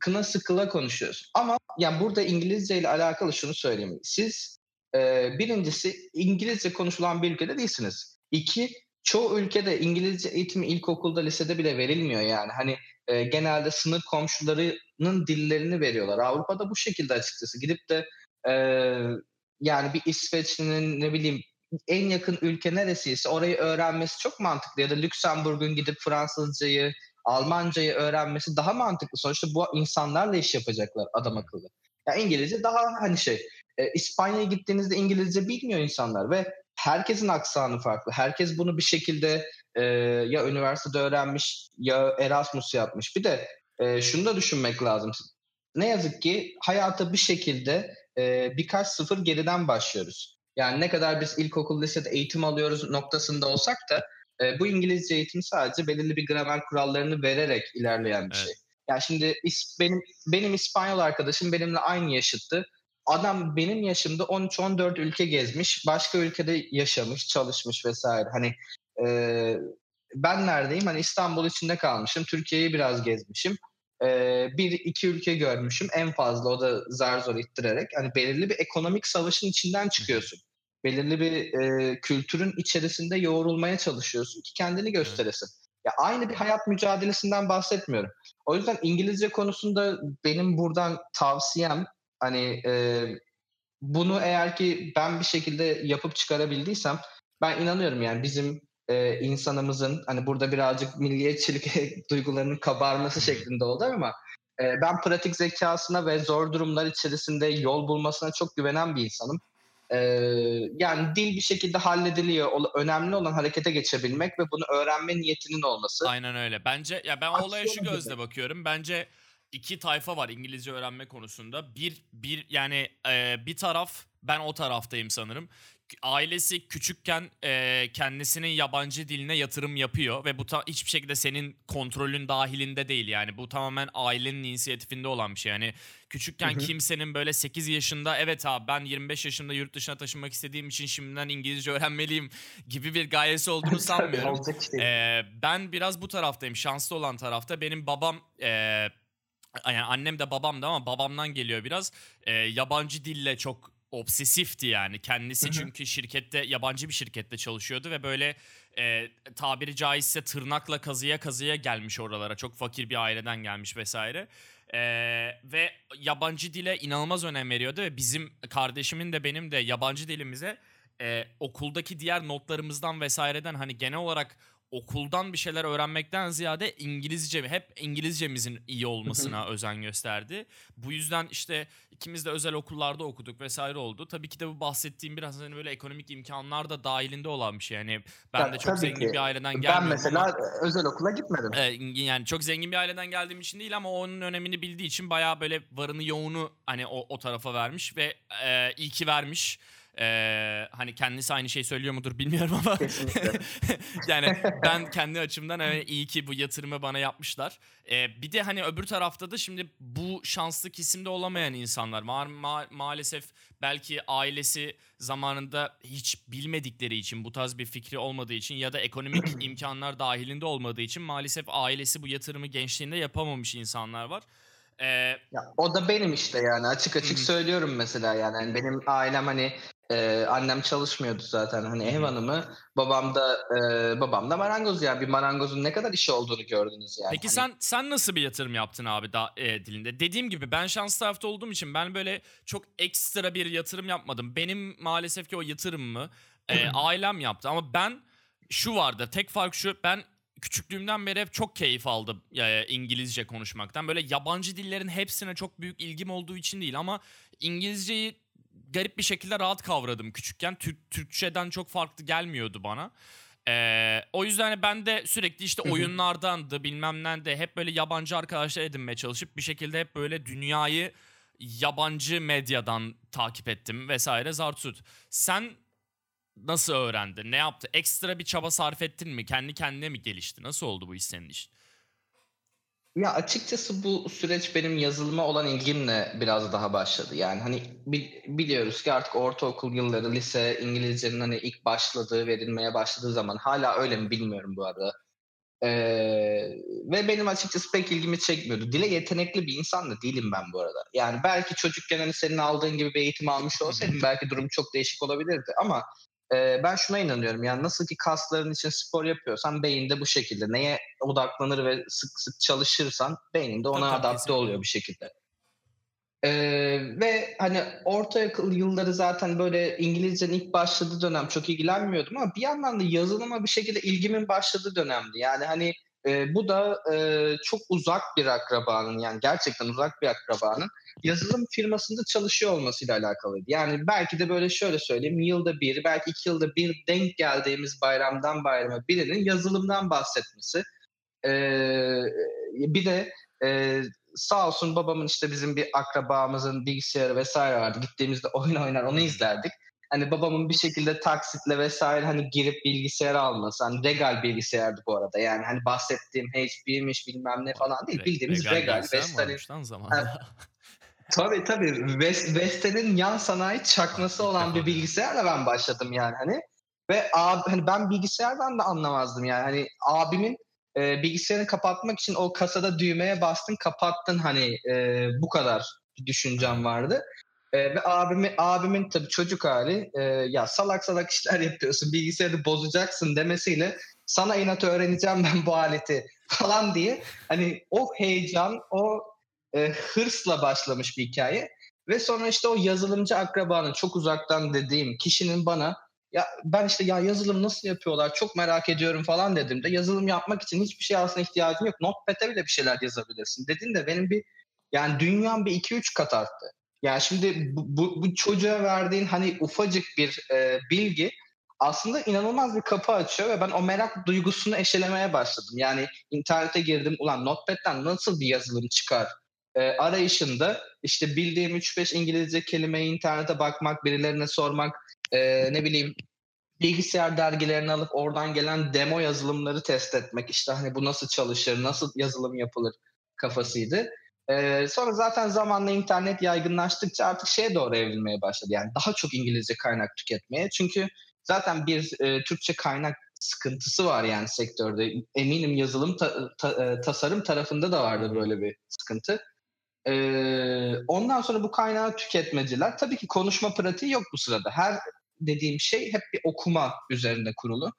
kına sıkıla konuşuyoruz. Ama yani burada İngilizce ile alakalı şunu söyleyeyim. Siz e, birincisi İngilizce konuşulan bir ülkede değilsiniz. İki, çoğu ülkede İngilizce eğitimi ilkokulda, lisede bile verilmiyor yani. Hani e, genelde sınır komşularının dillerini veriyorlar. Avrupa'da bu şekilde açıkçası. Gidip de e, yani bir İsveçli'nin ne bileyim en yakın ülke neresiyse orayı öğrenmesi çok mantıklı. Ya da Lüksemburg'un gidip Fransızcayı, Almancayı öğrenmesi daha mantıklı. Sonuçta bu insanlarla iş yapacaklar adam akıllı. Yani İngilizce daha hani şey. E, İspanya'ya gittiğinizde İngilizce bilmiyor insanlar ve herkesin aksanı farklı. Herkes bunu bir şekilde e, ya üniversitede öğrenmiş ya Erasmus yapmış. Bir de e, şunu da düşünmek lazım. Ne yazık ki hayata bir şekilde e, birkaç sıfır geriden başlıyoruz. Yani ne kadar biz ilkokul, lisede eğitim alıyoruz noktasında olsak da e, bu İngilizce eğitim sadece belirli bir gramer kurallarını vererek ilerleyen bir evet. şey. Yani şimdi benim benim İspanyol arkadaşım benimle aynı yaşıttı. Adam benim yaşımda 13-14 ülke gezmiş, başka ülkede yaşamış, çalışmış vesaire. Hani e, ben neredeyim? Hani İstanbul içinde kalmışım, Türkiye'yi biraz gezmişim e, bir iki ülke görmüşüm en fazla o da zar zor ittirerek. Hani belirli bir ekonomik savaşın içinden çıkıyorsun. Belirli bir e, kültürün içerisinde yoğrulmaya çalışıyorsun ki kendini gösteresin. Ya aynı bir hayat mücadelesinden bahsetmiyorum. O yüzden İngilizce konusunda benim buradan tavsiyem hani e, bunu eğer ki ben bir şekilde yapıp çıkarabildiysem ben inanıyorum yani bizim e, insanımızın hani burada birazcık milliyetçilik duygularının kabarması şeklinde oldu ama e, ben pratik zekasına ve zor durumlar içerisinde yol bulmasına çok güvenen bir insanım. E, yani dil bir şekilde hallediliyor. Önemli olan harekete geçebilmek ve bunu öğrenme niyetinin olması. Aynen öyle. Bence ya ben olaya şu gözle bakıyorum. Bence iki tayfa var İngilizce öğrenme konusunda. Bir bir yani e, bir taraf ben o taraftayım sanırım ailesi küçükken e, kendisinin yabancı diline yatırım yapıyor ve bu ta- hiçbir şekilde senin kontrolün dahilinde değil yani. Bu tamamen ailenin inisiyatifinde olan bir şey. Yani küçükken hı hı. kimsenin böyle 8 yaşında evet abi ben 25 yaşında yurt dışına taşınmak istediğim için şimdiden İngilizce öğrenmeliyim gibi bir gayesi olduğunu sanmıyorum. ee, ben biraz bu taraftayım şanslı olan tarafta. Benim babam e, yani annem de babam da ama babamdan geliyor biraz. E, yabancı dille çok obsesifti yani. Kendisi çünkü şirkette yabancı bir şirkette çalışıyordu ve böyle e, tabiri caizse tırnakla kazıya kazıya gelmiş oralara. Çok fakir bir aileden gelmiş vesaire. E, ve yabancı dile inanılmaz önem veriyordu ve bizim kardeşimin de benim de yabancı dilimize e, okuldaki diğer notlarımızdan vesaireden hani genel olarak okuldan bir şeyler öğrenmekten ziyade İngilizce hep İngilizcemizin iyi olmasına özen gösterdi. Bu yüzden işte ikimiz de özel okullarda okuduk vesaire oldu. Tabii ki de bu bahsettiğim biraz hani böyle ekonomik imkanlar da dahilinde olan bir şey. Yani ben ya, de çok zengin ki. bir aileden gelmiyorum. Ben mesela ama, özel okula gitmedim. E, yani çok zengin bir aileden geldiğim için değil ama onun önemini bildiği için bayağı böyle varını yoğunu hani o, o tarafa vermiş ve e, iyi ki vermiş. Ee, hani kendisi aynı şey söylüyor mudur bilmiyorum ama yani ben kendi açımdan hani iyi ki bu yatırımı bana yapmışlar. Ee, bir de hani öbür tarafta da şimdi bu şanslı kesimde olamayan insanlar ma- ma- maalesef belki ailesi zamanında hiç bilmedikleri için bu tarz bir fikri olmadığı için ya da ekonomik imkanlar dahilinde olmadığı için maalesef ailesi bu yatırımı gençliğinde yapamamış insanlar var. Ee, ya, o da benim işte yani açık açık söylüyorum mesela yani. yani benim ailem hani ee, annem çalışmıyordu zaten hani ev hanımı. Babam da e, babam da marangoz yani bir marangozun ne kadar işi olduğunu gördünüz yani. Peki hani... sen sen nasıl bir yatırım yaptın abi da e, dilinde? Dediğim gibi ben şans tarafta olduğum için ben böyle çok ekstra bir yatırım yapmadım. Benim maalesef ki o yatırımımı e, ailem yaptı ama ben şu vardı. Tek fark şu ben küçüklüğümden beri hep çok keyif aldım e, İngilizce konuşmaktan. Böyle yabancı dillerin hepsine çok büyük ilgim olduğu için değil ama İngilizceyi garip bir şekilde rahat kavradım küçükken. Türk Türkçeden çok farklı gelmiyordu bana. Ee, o yüzden ben de sürekli işte oyunlardan da bilmem de hep böyle yabancı arkadaşlar edinmeye çalışıp bir şekilde hep böyle dünyayı yabancı medyadan takip ettim vesaire zartut. Sen nasıl öğrendin? Ne yaptı? Ekstra bir çaba sarf ettin mi? Kendi kendine mi gelişti? Nasıl oldu bu iş senin için? Ya açıkçası bu süreç benim yazılıma olan ilgimle biraz daha başladı. Yani hani biliyoruz ki artık ortaokul yılları, lise İngilizcenin hani ilk başladığı, verilmeye başladığı zaman hala öyle mi bilmiyorum bu arada. Ee, ve benim açıkçası pek ilgimi çekmiyordu. Dile yetenekli bir insan da değilim ben bu arada. Yani belki çocukken hani senin aldığın gibi bir eğitim almış olsaydım belki durum çok değişik olabilirdi ama e, ben şuna inanıyorum yani nasıl ki kasların için spor yapıyorsan beyinde bu şekilde neye odaklanır ve sık sık çalışırsan beyninde ona tabii, adapte kesinlikle. oluyor bir şekilde. Ee, ve hani orta yılları zaten böyle İngilizcenin ilk başladığı dönem çok ilgilenmiyordum ama bir yandan da yazılıma bir şekilde ilgimin başladığı dönemdi. Yani hani e, bu da e, çok uzak bir akrabanın yani gerçekten uzak bir akrabanın yazılım firmasında çalışıyor olmasıyla alakalıydı. Yani belki de böyle şöyle söyleyeyim yılda bir belki iki yılda bir denk geldiğimiz bayramdan bayrama birinin yazılımdan bahsetmesi. E, bir de e, sağ olsun babamın işte bizim bir akrabamızın bilgisayarı vesaire vardı. Gittiğimizde oyun oynar onu izlerdik hani babamın bir şekilde taksitle vesaire hani girip bilgisayar alması. Hani regal bilgisayardı bu arada. Yani hani bahsettiğim HP'miş bilmem ne falan değil. Bildiğimiz regal. regal Vestel'in. tabii tabii. Vestel'in yan sanayi çakması olan bir bilgisayarla ben başladım yani hani. Ve abi, hani ben bilgisayardan da anlamazdım yani. Hani abimin e, bilgisayarını kapatmak için o kasada düğmeye bastın kapattın hani e, bu kadar bir düşüncem vardı. E, ve abimi, abimin tabii çocuk hali e, ya salak salak işler yapıyorsun bilgisayarı bozacaksın demesiyle sana inat öğreneceğim ben bu aleti falan diye hani o heyecan o e, hırsla başlamış bir hikaye ve sonra işte o yazılımcı akrabanın çok uzaktan dediğim kişinin bana ya ben işte ya yazılım nasıl yapıyorlar çok merak ediyorum falan dedim de yazılım yapmak için hiçbir şey aslında ihtiyacın yok. Notepad'e bile bir şeyler yazabilirsin. Dedin de benim bir yani dünyam bir 2-3 kat arttı. Yani şimdi bu, bu, bu çocuğa verdiğin hani ufacık bir e, bilgi aslında inanılmaz bir kapı açıyor ve ben o merak duygusunu eşelemeye başladım. Yani internete girdim ulan Notepad'den nasıl bir yazılım çıkar e, arayışında işte bildiğim 3-5 İngilizce kelimeyi internete bakmak, birilerine sormak, e, ne bileyim bilgisayar dergilerini alıp oradan gelen demo yazılımları test etmek. işte hani bu nasıl çalışır, nasıl yazılım yapılır kafasıydı. Ee, sonra zaten zamanla internet yaygınlaştıkça artık şeye doğru evrilmeye başladı. Yani daha çok İngilizce kaynak tüketmeye. Çünkü zaten bir e, Türkçe kaynak sıkıntısı var yani sektörde. Eminim yazılım ta, ta, e, tasarım tarafında da vardı böyle bir sıkıntı. Ee, ondan sonra bu kaynağı tüketmeciler tabii ki konuşma pratiği yok bu sırada. Her dediğim şey hep bir okuma üzerinde kurulu.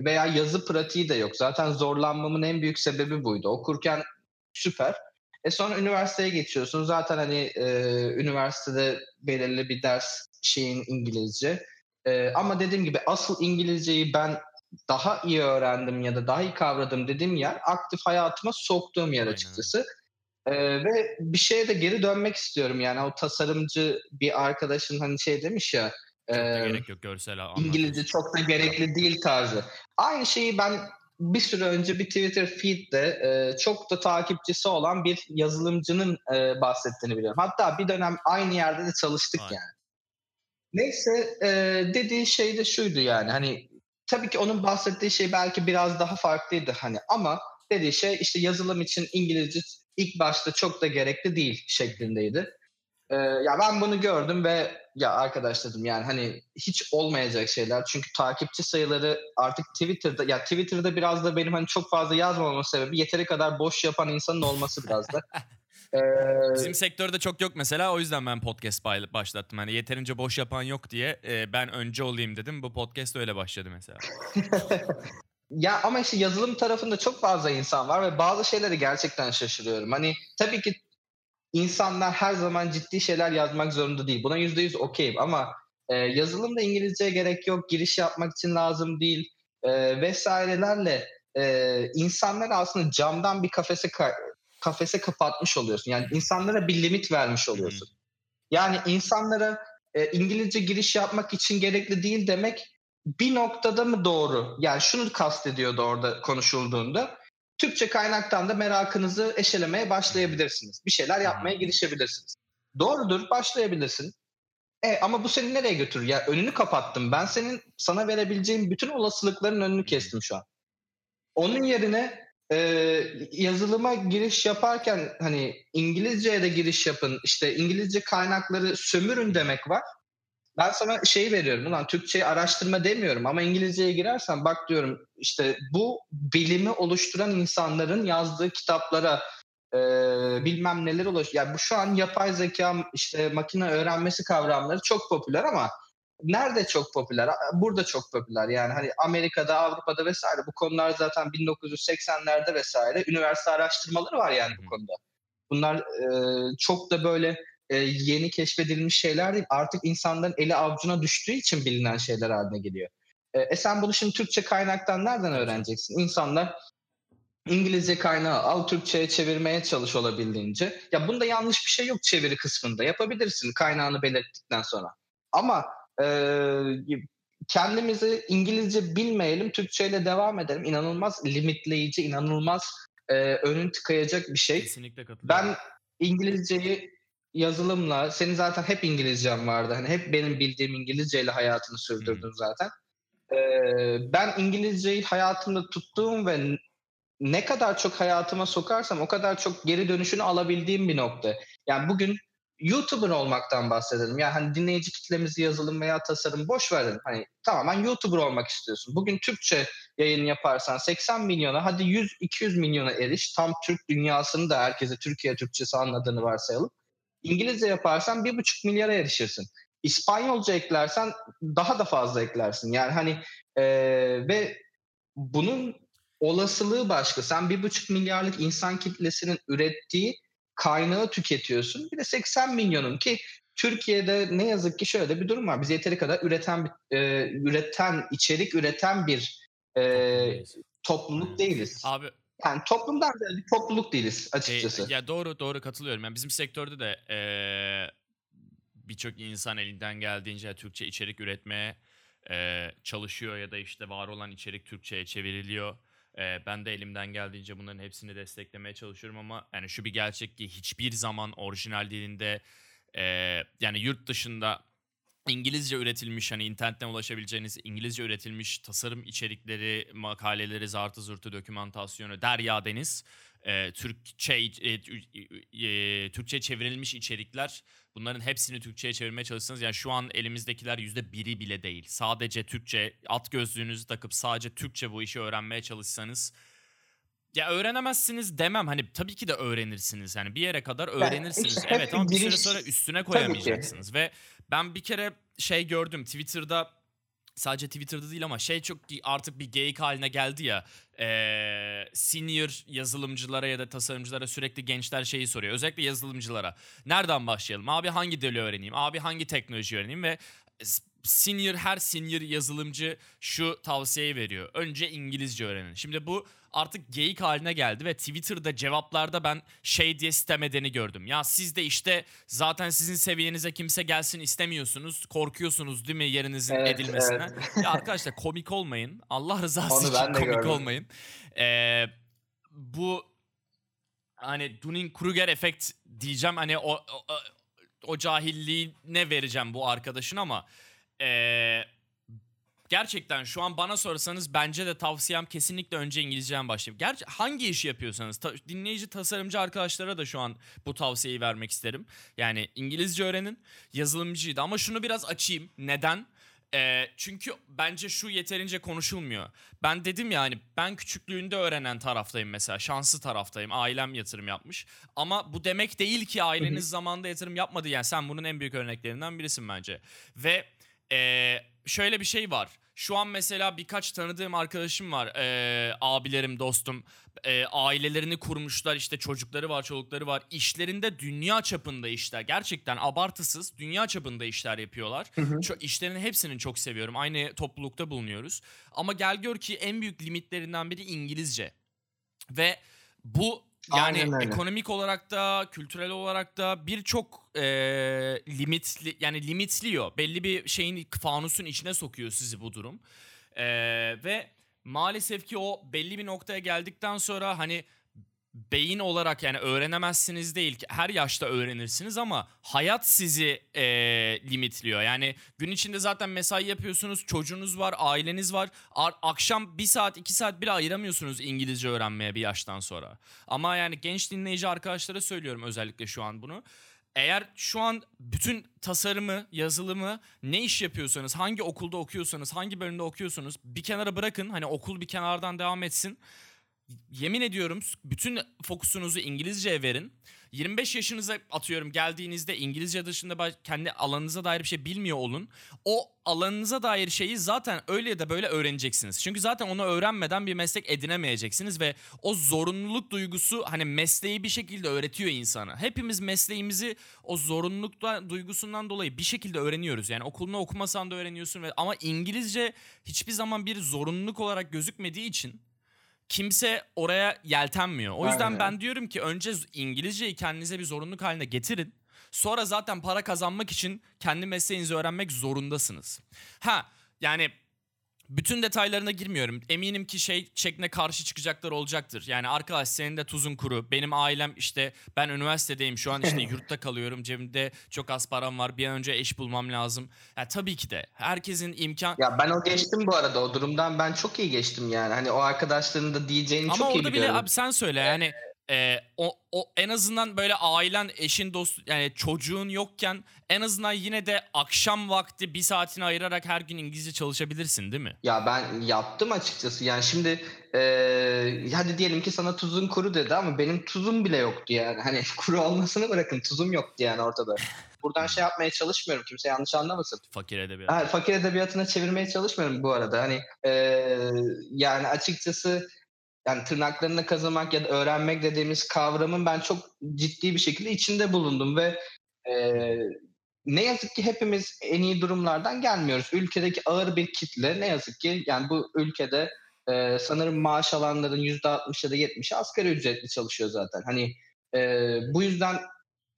Veya yazı pratiği de yok. Zaten zorlanmamın en büyük sebebi buydu. Okurken süper e sonra üniversiteye geçiyorsun. Zaten hani e, üniversitede belirli bir ders şeyin İngilizce. E, ama dediğim gibi asıl İngilizceyi ben daha iyi öğrendim ya da daha iyi kavradım dediğim yer aktif hayatıma soktuğum yer açıkçası. Ee, ve bir şeye de geri dönmek istiyorum yani o tasarımcı bir arkadaşın hani şey demiş ya çok da gerek yok görsel İngilizce çok da gerekli değil tarzı. Aynı şeyi ben bir süre önce bir Twitter feed'de e, çok da takipçisi olan bir yazılımcının e, bahsettiğini biliyorum. Hatta bir dönem aynı yerde de çalıştık Aynen. yani. Neyse e, dediği şey de şuydu yani hani tabii ki onun bahsettiği şey belki biraz daha farklıydı hani ama dediği şey işte yazılım için İngilizce ilk başta çok da gerekli değil şeklindeydi. Ee, ya ben bunu gördüm ve ya arkadaş dedim yani hani hiç olmayacak şeyler. Çünkü takipçi sayıları artık Twitter'da ya Twitter'da biraz da benim hani çok fazla yazmamamın sebebi yeteri kadar boş yapan insanın olması biraz da. Ee, Bizim sektörde çok yok mesela o yüzden ben podcast başlattım. Hani yeterince boş yapan yok diye e, ben önce olayım dedim. Bu podcast öyle başladı mesela. ya ama işte yazılım tarafında çok fazla insan var ve bazı şeyleri gerçekten şaşırıyorum. Hani tabii ki insanlar her zaman ciddi şeyler yazmak zorunda değil. Buna yüzde yüz okeyim ama e, yazılımda İngilizceye gerek yok, giriş yapmak için lazım değil e, vesairelerle e, insanlar aslında camdan bir kafese kafese kapatmış oluyorsun. Yani insanlara bir limit vermiş oluyorsun. Yani insanlara e, İngilizce giriş yapmak için gerekli değil demek bir noktada mı doğru? Yani şunu kastediyordu orada konuşulduğunda. Türkçe kaynaktan da merakınızı eşelemeye başlayabilirsiniz. Bir şeyler yapmaya girişebilirsiniz. Doğrudur, başlayabilirsin. E, ama bu seni nereye götürür? Ya önünü kapattım. Ben senin sana verebileceğim bütün olasılıkların önünü kestim şu an. Onun yerine e, yazılıma giriş yaparken hani İngilizceye de giriş yapın. İşte İngilizce kaynakları sömürün demek var. Ben sana şey veriyorum ulan Türkçeyi araştırma demiyorum ama İngilizceye girersen bak diyorum işte bu bilimi oluşturan insanların yazdığı kitaplara e, bilmem neler ulaş. Yani bu şu an yapay zeka işte makine öğrenmesi kavramları çok popüler ama nerede çok popüler? Burada çok popüler. Yani hani Amerika'da, Avrupa'da vesaire bu konular zaten 1980'lerde vesaire üniversite araştırmaları var yani bu konuda. Bunlar e, çok da böyle e, yeni keşfedilmiş şeyler değil. Artık insanların eli avucuna düştüğü için bilinen şeyler haline geliyor. E, e sen bunu şimdi Türkçe kaynaktan nereden öğreneceksin? İnsanlar İngilizce kaynağı al Türkçe'ye çevirmeye çalış olabildiğince. Ya bunda yanlış bir şey yok çeviri kısmında. Yapabilirsin kaynağını belirttikten sonra. Ama e, kendimizi İngilizce bilmeyelim, Türkçe ile devam edelim. İnanılmaz limitleyici, inanılmaz e, önün tıkayacak bir şey. Kesinlikle katılıyorum. Ben İngilizceyi yazılımla, senin zaten hep İngilizcem vardı. Hani hep benim bildiğim İngilizceyle hayatını sürdürdün hmm. zaten. Ee, ben İngilizceyi hayatımda tuttuğum ve ne kadar çok hayatıma sokarsam o kadar çok geri dönüşünü alabildiğim bir nokta. Yani bugün YouTuber olmaktan bahsedelim. Yani hani dinleyici kitlemizi yazılım veya tasarım boş verin. Hani tamamen YouTuber olmak istiyorsun. Bugün Türkçe yayın yaparsan 80 milyona hadi 100-200 milyona eriş. Tam Türk dünyasını da herkese Türkiye Türkçesi anladığını varsayalım. İngilizce yaparsan 1,5 milyara erişirsin. İspanyolca eklersen daha da fazla eklersin. Yani hani e, ve bunun olasılığı başka. Sen 1,5 milyarlık insan kitlesinin ürettiği kaynağı tüketiyorsun. Bir de 80 milyonun ki Türkiye'de ne yazık ki şöyle bir durum var. Biz yeteri kadar üreten e, üreten içerik üreten bir e, topluluk değiliz. Abi yani toplumdan da bir topluluk değiliz açıkçası. E, ya doğru doğru katılıyorum. Yani bizim sektörde de e, birçok insan elinden geldiğince Türkçe içerik üretmeye e, çalışıyor ya da işte var olan içerik Türkçe'ye çevriliyor. E, ben de elimden geldiğince bunların hepsini desteklemeye çalışıyorum ama yani şu bir gerçek ki hiçbir zaman orijinal dilinde e, yani yurt dışında İngilizce üretilmiş hani internetten ulaşabileceğiniz İngilizce üretilmiş tasarım içerikleri, makaleleri, zartı zurtu, dokümantasyonu, derya deniz, e, Türkçe e, e, Türkçe çevrilmiş içerikler bunların hepsini Türkçe'ye çevirmeye çalışsanız yani şu an elimizdekiler yüzde biri bile değil. Sadece Türkçe at gözlüğünüzü takıp sadece Türkçe bu işi öğrenmeye çalışsanız ya öğrenemezsiniz demem. Hani tabii ki de öğrenirsiniz. Yani bir yere kadar öğrenirsiniz. Yani, evet ama bir süre sonra üstüne koyamayacaksınız. Ve ben bir kere şey gördüm Twitter'da sadece Twitter'da değil ama şey çok artık bir geyik haline geldi ya. Ee, senior yazılımcılara ya da tasarımcılara sürekli gençler şeyi soruyor. Özellikle yazılımcılara. Nereden başlayalım? Abi hangi dili öğreneyim? Abi hangi teknoloji öğreneyim? Ve senior her senior yazılımcı şu tavsiyeyi veriyor. Önce İngilizce öğrenin. Şimdi bu artık geyik haline geldi ve Twitter'da cevaplarda ben şey diye sitem edeni gördüm. Ya siz de işte zaten sizin seviyenize kimse gelsin istemiyorsunuz. Korkuyorsunuz değil mi yerinizin Evet, edilmesine? evet. ya arkadaşlar komik olmayın. Allah rızası Onu için komik gördüm. olmayın. Ee, bu hani Dunning-Kruger efekt diyeceğim hani o, o, o, o cahilliğine vereceğim bu arkadaşın ama ee, gerçekten şu an bana sorsanız bence de tavsiyem kesinlikle önce İngilizceden başlayıp. Gerçi hangi işi yapıyorsanız ta- dinleyici tasarımcı arkadaşlara da şu an bu tavsiyeyi vermek isterim. Yani İngilizce öğrenin yazılımcıydı ama şunu biraz açayım. Neden? Ee, çünkü bence şu yeterince konuşulmuyor. Ben dedim ya hani ben küçüklüğünde öğrenen taraftayım mesela. Şanslı taraftayım. Ailem yatırım yapmış. Ama bu demek değil ki aileniz zamanında yatırım yapmadı. Yani sen bunun en büyük örneklerinden birisin bence. Ve ee, şöyle bir şey var. Şu an mesela birkaç tanıdığım arkadaşım var. Ee, abilerim, dostum. Ee, ailelerini kurmuşlar işte çocukları var, çolukları var. İşlerinde dünya çapında işler. Gerçekten abartısız dünya çapında işler yapıyorlar. Çok, işlerin hepsini çok seviyorum. Aynı toplulukta bulunuyoruz. Ama gel gör ki en büyük limitlerinden biri İngilizce. Ve bu yani Aynen öyle. ekonomik olarak da kültürel olarak da birçok e, limitli yani limitliyor. Belli bir şeyin fanusun içine sokuyor sizi bu durum. E, ve maalesef ki o belli bir noktaya geldikten sonra hani beyin olarak yani öğrenemezsiniz değil ki her yaşta öğrenirsiniz ama hayat sizi e, limitliyor. Yani gün içinde zaten mesai yapıyorsunuz, çocuğunuz var, aileniz var. Ar- akşam bir saat iki saat bile ayıramıyorsunuz İngilizce öğrenmeye bir yaştan sonra. Ama yani genç dinleyici arkadaşlara söylüyorum özellikle şu an bunu. Eğer şu an bütün tasarımı, yazılımı ne iş yapıyorsanız, hangi okulda okuyorsanız, hangi bölümde okuyorsanız bir kenara bırakın. Hani okul bir kenardan devam etsin yemin ediyorum bütün fokusunuzu İngilizceye verin. 25 yaşınıza atıyorum geldiğinizde İngilizce dışında kendi alanınıza dair bir şey bilmiyor olun. O alanınıza dair şeyi zaten öyle ya da böyle öğreneceksiniz. Çünkü zaten onu öğrenmeden bir meslek edinemeyeceksiniz ve o zorunluluk duygusu hani mesleği bir şekilde öğretiyor insana. Hepimiz mesleğimizi o zorunluluk da- duygusundan dolayı bir şekilde öğreniyoruz. Yani okulunu okumasan da öğreniyorsun ve ama İngilizce hiçbir zaman bir zorunluluk olarak gözükmediği için kimse oraya yeltenmiyor. O yüzden Aynen. ben diyorum ki önce İngilizceyi kendinize bir zorunluluk haline getirin. Sonra zaten para kazanmak için kendi mesleğinizi öğrenmek zorundasınız. Ha yani bütün detaylarına girmiyorum. Eminim ki şey şekline karşı çıkacaklar olacaktır. Yani arkadaş senin de tuzun kuru. Benim ailem işte ben üniversitedeyim şu an işte yurtta kalıyorum. Cebimde çok az param var. Bir an önce eş bulmam lazım. Ya tabii ki de herkesin imkan Ya ben o geçtim bu arada o durumdan ben çok iyi geçtim yani. Hani o arkadaşların da diyeceğini Ama çok iyi orada bile biliyorum. abi sen söyle yani e, o, o en azından böyle ailen, eşin, dost yani çocuğun yokken en azından yine de akşam vakti bir saatini ayırarak her gün İngilizce çalışabilirsin değil mi? Ya ben yaptım açıkçası. Yani şimdi eee, hadi diyelim ki sana tuzun kuru dedi ama benim tuzum bile yoktu yani. Hani kuru olmasını bırakın tuzum yoktu yani ortada. Buradan şey yapmaya çalışmıyorum kimse yanlış anlamasın. Fakir edebiyat. Ha, fakir edebiyatına çevirmeye çalışmıyorum bu arada. Hani eee, yani açıkçası yani tırnaklarını kazımak ya da öğrenmek dediğimiz kavramın ben çok ciddi bir şekilde içinde bulundum ve eee, ne yazık ki hepimiz en iyi durumlardan gelmiyoruz. Ülkedeki ağır bir kitle ne yazık ki yani bu ülkede eee, sanırım maaş alanların %60 ya da 70'i asgari ücretli çalışıyor zaten. Hani eee, bu yüzden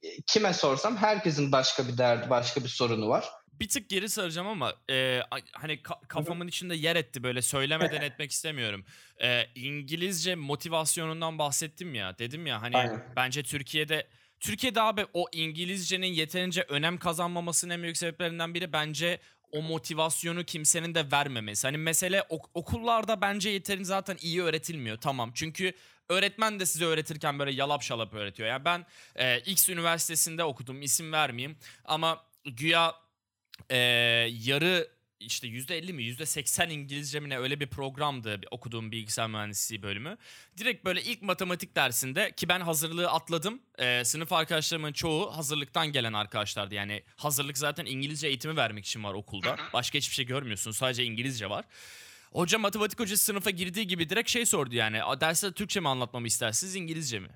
e, kime sorsam herkesin başka bir derdi, başka bir sorunu var. Bir tık geri saracağım ama e, hani ka- kafamın içinde yer etti böyle söylemeden etmek istemiyorum. E, İngilizce motivasyonundan bahsettim ya. Dedim ya hani Aynen. bence Türkiye'de Türkiye'de abi o İngilizcenin yeterince önem kazanmamasının en büyük sebeplerinden biri bence o motivasyonu kimsenin de vermemesi. Hani mesele ok- okullarda bence yeterince zaten iyi öğretilmiyor. Tamam. Çünkü öğretmen de size öğretirken böyle yalap şalap öğretiyor. Yani ben e, X üniversitesinde okudum. isim vermeyeyim. Ama güya e, yarı işte %50 mi %80 İngilizce mi ne öyle bir programdı okuduğum bilgisayar mühendisliği bölümü. Direkt böyle ilk matematik dersinde ki ben hazırlığı atladım. E, sınıf arkadaşlarımın çoğu hazırlıktan gelen arkadaşlardı. Yani hazırlık zaten İngilizce eğitimi vermek için var okulda. Başka hiçbir şey görmüyorsun. Sadece İngilizce var. Hoca matematik hocası sınıfa girdiği gibi direkt şey sordu yani. "A, Derste Türkçe mi anlatmamı istersiniz İngilizce mi?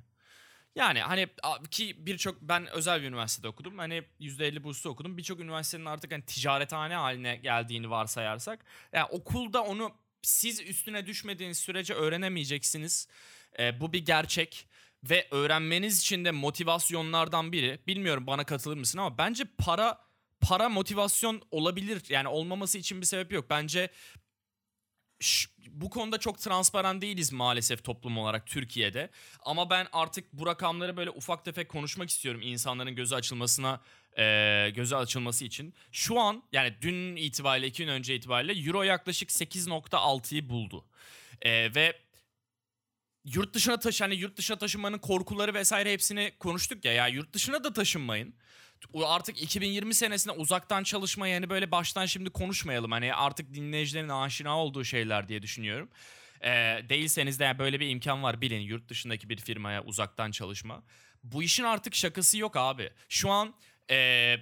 Yani hani ki birçok ben özel bir üniversitede okudum. Hani %50 burslu okudum. Birçok üniversitenin artık hani ticarethane haline geldiğini varsayarsak. Yani okulda onu siz üstüne düşmediğiniz sürece öğrenemeyeceksiniz. Ee, bu bir gerçek ve öğrenmeniz için de motivasyonlardan biri. Bilmiyorum bana katılır mısın ama bence para para motivasyon olabilir. Yani olmaması için bir sebep yok. Bence bu konuda çok transparan değiliz maalesef toplum olarak Türkiye'de. Ama ben artık bu rakamları böyle ufak tefek konuşmak istiyorum insanların gözü açılmasına e, gözü açılması için. Şu an yani dün itibariyle iki gün önce itibariyle Euro yaklaşık 8.6'yı buldu. E, ve yurt dışına taşı hani yurt dışına taşınmanın korkuları vesaire hepsini konuştuk ya. Ya yurt dışına da taşınmayın artık 2020 senesinde uzaktan çalışma yani böyle baştan şimdi konuşmayalım. Hani artık dinleyicilerin aşina olduğu şeyler diye düşünüyorum. Ee, değilseniz de böyle bir imkan var bilin yurt dışındaki bir firmaya uzaktan çalışma. Bu işin artık şakası yok abi. Şu an ee,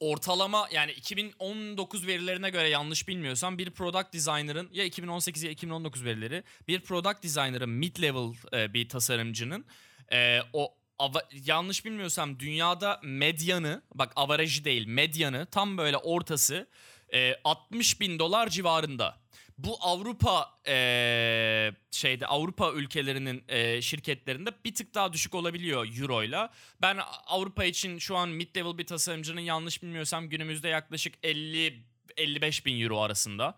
ortalama yani 2019 verilerine göre yanlış bilmiyorsam bir product designer'ın ya 2018 ya 2019 verileri bir product designer'ın mid level e, bir tasarımcının e, o ava, yanlış bilmiyorsam dünyada medyanı bak avarajı değil medyanı tam böyle ortası e, 60 bin dolar civarında. Bu Avrupa e, şeyde Avrupa ülkelerinin e, şirketlerinde bir tık daha düşük olabiliyor euroyla. Ben Avrupa için şu an mid level bir tasarımcının yanlış bilmiyorsam günümüzde yaklaşık 50 55 bin euro arasında.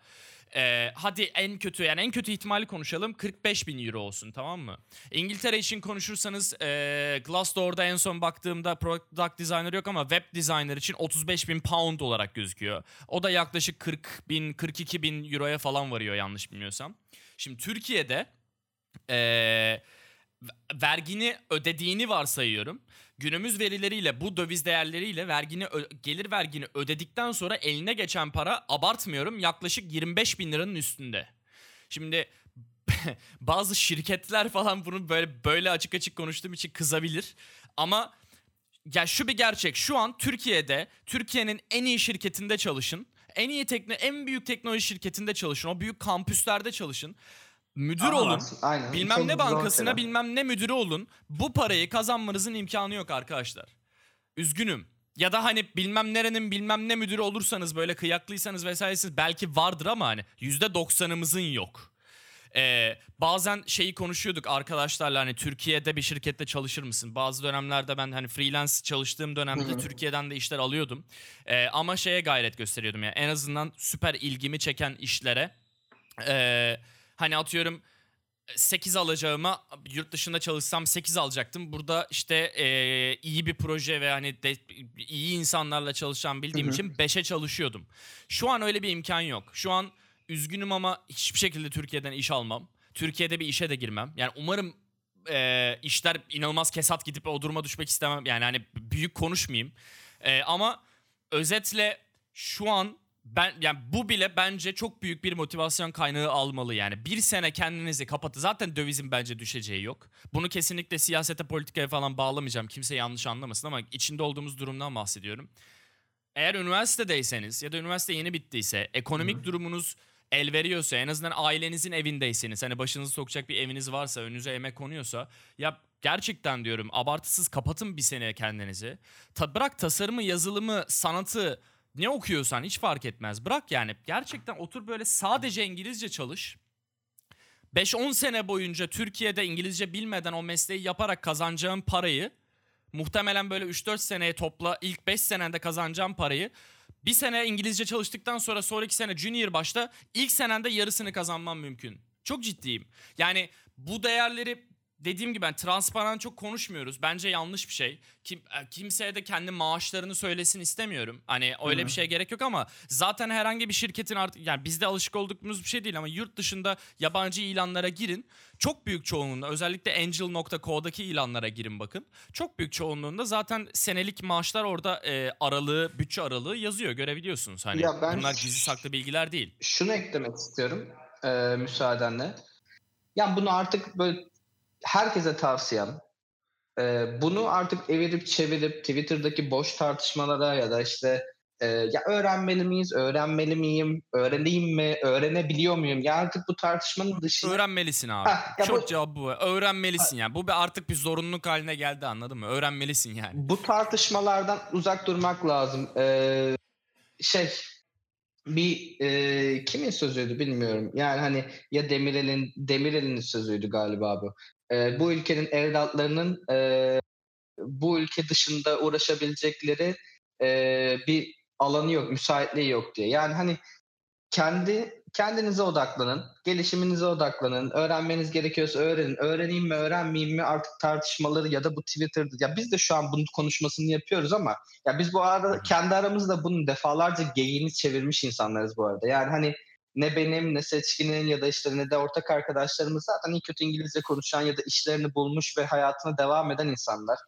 Ee, hadi en kötü yani en kötü ihtimali konuşalım 45 bin euro olsun tamam mı? İngiltere için konuşursanız e, Glassdoor'da en son baktığımda product designer yok ama web designer için 35 bin pound olarak gözüküyor. O da yaklaşık 40 bin 42 bin euroya falan varıyor yanlış bilmiyorsam. Şimdi Türkiye'de e, vergini ödediğini varsayıyorum günümüz verileriyle bu döviz değerleriyle vergini gelir vergini ödedikten sonra eline geçen para abartmıyorum yaklaşık 25 bin liranın üstünde. Şimdi bazı şirketler falan bunu böyle böyle açık açık konuştuğum için kızabilir. Ama ya şu bir gerçek şu an Türkiye'de Türkiye'nin en iyi şirketinde çalışın. En iyi tekno en büyük teknoloji şirketinde çalışın. O büyük kampüslerde çalışın müdür Aha, olun. Aynen. Bilmem ne bankasına bilmem ne müdürü olun. Bu parayı kazanmanızın imkanı yok arkadaşlar. Üzgünüm. Ya da hani bilmem nerenin bilmem ne müdürü olursanız böyle kıyaklıysanız vesairesiz belki vardır ama hani %90'ımızın yok. Ee, bazen şeyi konuşuyorduk arkadaşlarla hani Türkiye'de bir şirkette çalışır mısın? Bazı dönemlerde ben hani freelance çalıştığım dönemde Türkiye'den de işler alıyordum. Ee, ama şeye gayret gösteriyordum ya yani en azından süper ilgimi çeken işlere... Ee, Hani atıyorum 8 alacağıma yurt dışında çalışsam 8 alacaktım. Burada işte e, iyi bir proje ve hani de, iyi insanlarla çalışan bildiğim Hı-hı. için 5'e çalışıyordum. Şu an öyle bir imkan yok. Şu an üzgünüm ama hiçbir şekilde Türkiye'den iş almam. Türkiye'de bir işe de girmem. Yani umarım e, işler inanılmaz kesat gidip o duruma düşmek istemem. Yani hani büyük konuşmayayım. E, ama özetle şu an ben yani bu bile bence çok büyük bir motivasyon kaynağı almalı yani. Bir sene kendinizi kapatı. Zaten dövizin bence düşeceği yok. Bunu kesinlikle siyasete, politikaya falan bağlamayacağım. Kimse yanlış anlamasın ama içinde olduğumuz durumdan bahsediyorum. Eğer üniversitedeyseniz ya da üniversite yeni bittiyse, ekonomik Hı. durumunuz el veriyorsa, en azından ailenizin evindeyseniz, hani başınızı sokacak bir eviniz varsa, önünüze emek konuyorsa, ya gerçekten diyorum abartısız kapatın bir sene kendinizi. Ta, bırak tasarımı, yazılımı, sanatı, ne okuyorsan hiç fark etmez. Bırak yani gerçekten otur böyle sadece İngilizce çalış. 5-10 sene boyunca Türkiye'de İngilizce bilmeden o mesleği yaparak kazanacağın parayı muhtemelen böyle 3-4 seneye topla ilk 5 senende kazanacağın parayı bir sene İngilizce çalıştıktan sonra sonraki sene junior başta ilk senende yarısını kazanman mümkün. Çok ciddiyim. Yani bu değerleri dediğim gibi ben transparan çok konuşmuyoruz. Bence yanlış bir şey. Kim, e, kimseye de kendi maaşlarını söylesin istemiyorum. Hani öyle Hı-hı. bir şeye gerek yok ama zaten herhangi bir şirketin artık yani bizde alışık olduğumuz bir şey değil ama yurt dışında yabancı ilanlara girin. Çok büyük çoğunluğunda özellikle angel.co'daki ilanlara girin bakın. Çok büyük çoğunluğunda zaten senelik maaşlar orada e, aralığı, bütçe aralığı yazıyor görebiliyorsunuz. Hani ya ben bunlar gizli saklı bilgiler değil. Şunu eklemek istiyorum e, müsaadenle. Yani bunu artık böyle herkese tavsiyem e, bunu artık evirip çevirip Twitter'daki boş tartışmalara ya da işte Ee, ya öğrenmeli miyiz, öğrenmeli miyim, öğreneyim mi, öğrenebiliyor muyum? Ya artık bu tartışmanın dışında... Öğrenmelisin abi. Ha, Çok bu... cevap bu. Öğrenmelisin ha. yani. Bu bir artık bir zorunluluk haline geldi anladın mı? Öğrenmelisin yani. Bu tartışmalardan uzak durmak lazım. Ee, şey bir e, kimin sözüydü bilmiyorum. Yani hani ya Demirel'in Demirel'in sözüydü galiba bu. E, bu ülkenin evlatlarının e, bu ülke dışında uğraşabilecekleri e, bir alanı yok, müsaitliği yok diye. Yani hani kendi kendinize odaklanın, gelişiminize odaklanın, öğrenmeniz gerekiyorsa öğrenin. Öğreneyim mi, öğrenmeyeyim mi artık tartışmaları ya da bu Twitter'da ya biz de şu an bunun konuşmasını yapıyoruz ama ya biz bu arada kendi aramızda bunun defalarca geyiğini çevirmiş insanlarız bu arada. Yani hani ne benim ne seçkinin ya da işte ne de ortak arkadaşlarımız zaten iyi kötü İngilizce konuşan ya da işlerini bulmuş ve hayatına devam eden insanlar.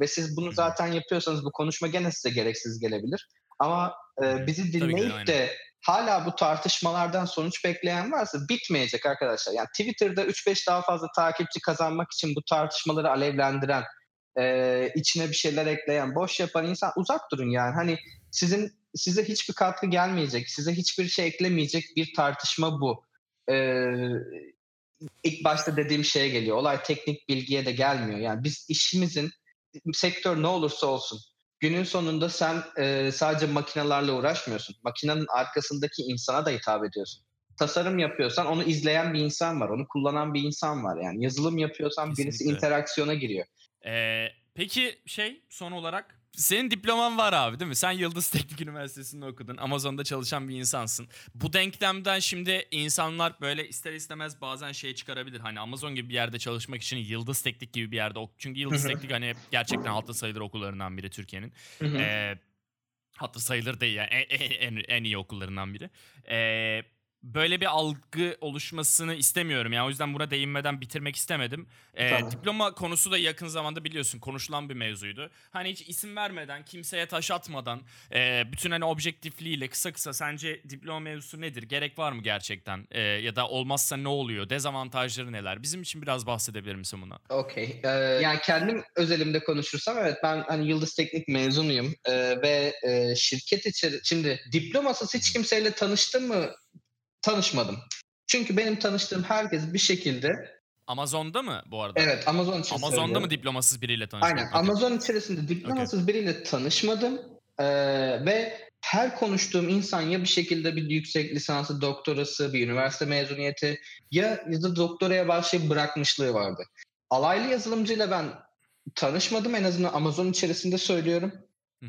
Ve siz bunu zaten yapıyorsanız bu konuşma gene size gereksiz gelebilir. Ama e, bizi dinleyip de hala bu tartışmalardan sonuç bekleyen varsa bitmeyecek arkadaşlar. Yani Twitter'da 3-5 daha fazla takipçi kazanmak için bu tartışmaları alevlendiren, e, içine bir şeyler ekleyen, boş yapan insan uzak durun yani. Hani sizin size hiçbir katkı gelmeyecek, size hiçbir şey eklemeyecek bir tartışma bu. Ee, ilk başta dediğim şeye geliyor. Olay teknik bilgiye de gelmiyor. Yani biz işimizin sektör ne olursa olsun günün sonunda sen e, sadece makinelerle uğraşmıyorsun. Makinenin arkasındaki insana da hitap ediyorsun. Tasarım yapıyorsan onu izleyen bir insan var. Onu kullanan bir insan var. Yani yazılım yapıyorsan Kesinlikle. birisi interaksiyona giriyor. Ee, peki şey son olarak senin diploman var abi değil mi? Sen Yıldız Teknik Üniversitesi'nde okudun. Amazon'da çalışan bir insansın. Bu denklemden şimdi insanlar böyle ister istemez bazen şey çıkarabilir. Hani Amazon gibi bir yerde çalışmak için Yıldız Teknik gibi bir yerde. Çünkü Yıldız Teknik hani gerçekten halta sayılır okullarından biri Türkiye'nin. ee, hatta sayılır değil yani en, en, en iyi okullarından biri. Ee, böyle bir algı oluşmasını istemiyorum. Yani o yüzden buna değinmeden bitirmek istemedim. Ee, tamam. Diploma konusu da yakın zamanda biliyorsun konuşulan bir mevzuydu. Hani hiç isim vermeden, kimseye taş atmadan, e, bütün hani objektifliğiyle kısa kısa sence diploma mevzusu nedir? Gerek var mı gerçekten? E, ya da olmazsa ne oluyor? Dezavantajları neler? Bizim için biraz bahsedebilir misin buna? Okey. Ee, yani kendim özelimde konuşursam evet ben hani Yıldız Teknik mezunuyum ee, ve e, şirket içeri... Şimdi diplomasız hiç kimseyle tanıştın mı tanışmadım. Çünkü benim tanıştığım herkes bir şekilde Amazon'da mı bu arada? Evet Amazon için Amazon'da söylüyorum. mı diplomasız biriyle tanıştın? Aynen. Amazon içerisinde diplomasız okay. biriyle tanışmadım ee, ve her konuştuğum insan ya bir şekilde bir yüksek lisansı, doktorası, bir üniversite mezuniyeti ya, ya da doktoraya başlayıp bırakmışlığı vardı. Alaylı yazılımcıyla ben tanışmadım en azından Amazon içerisinde söylüyorum.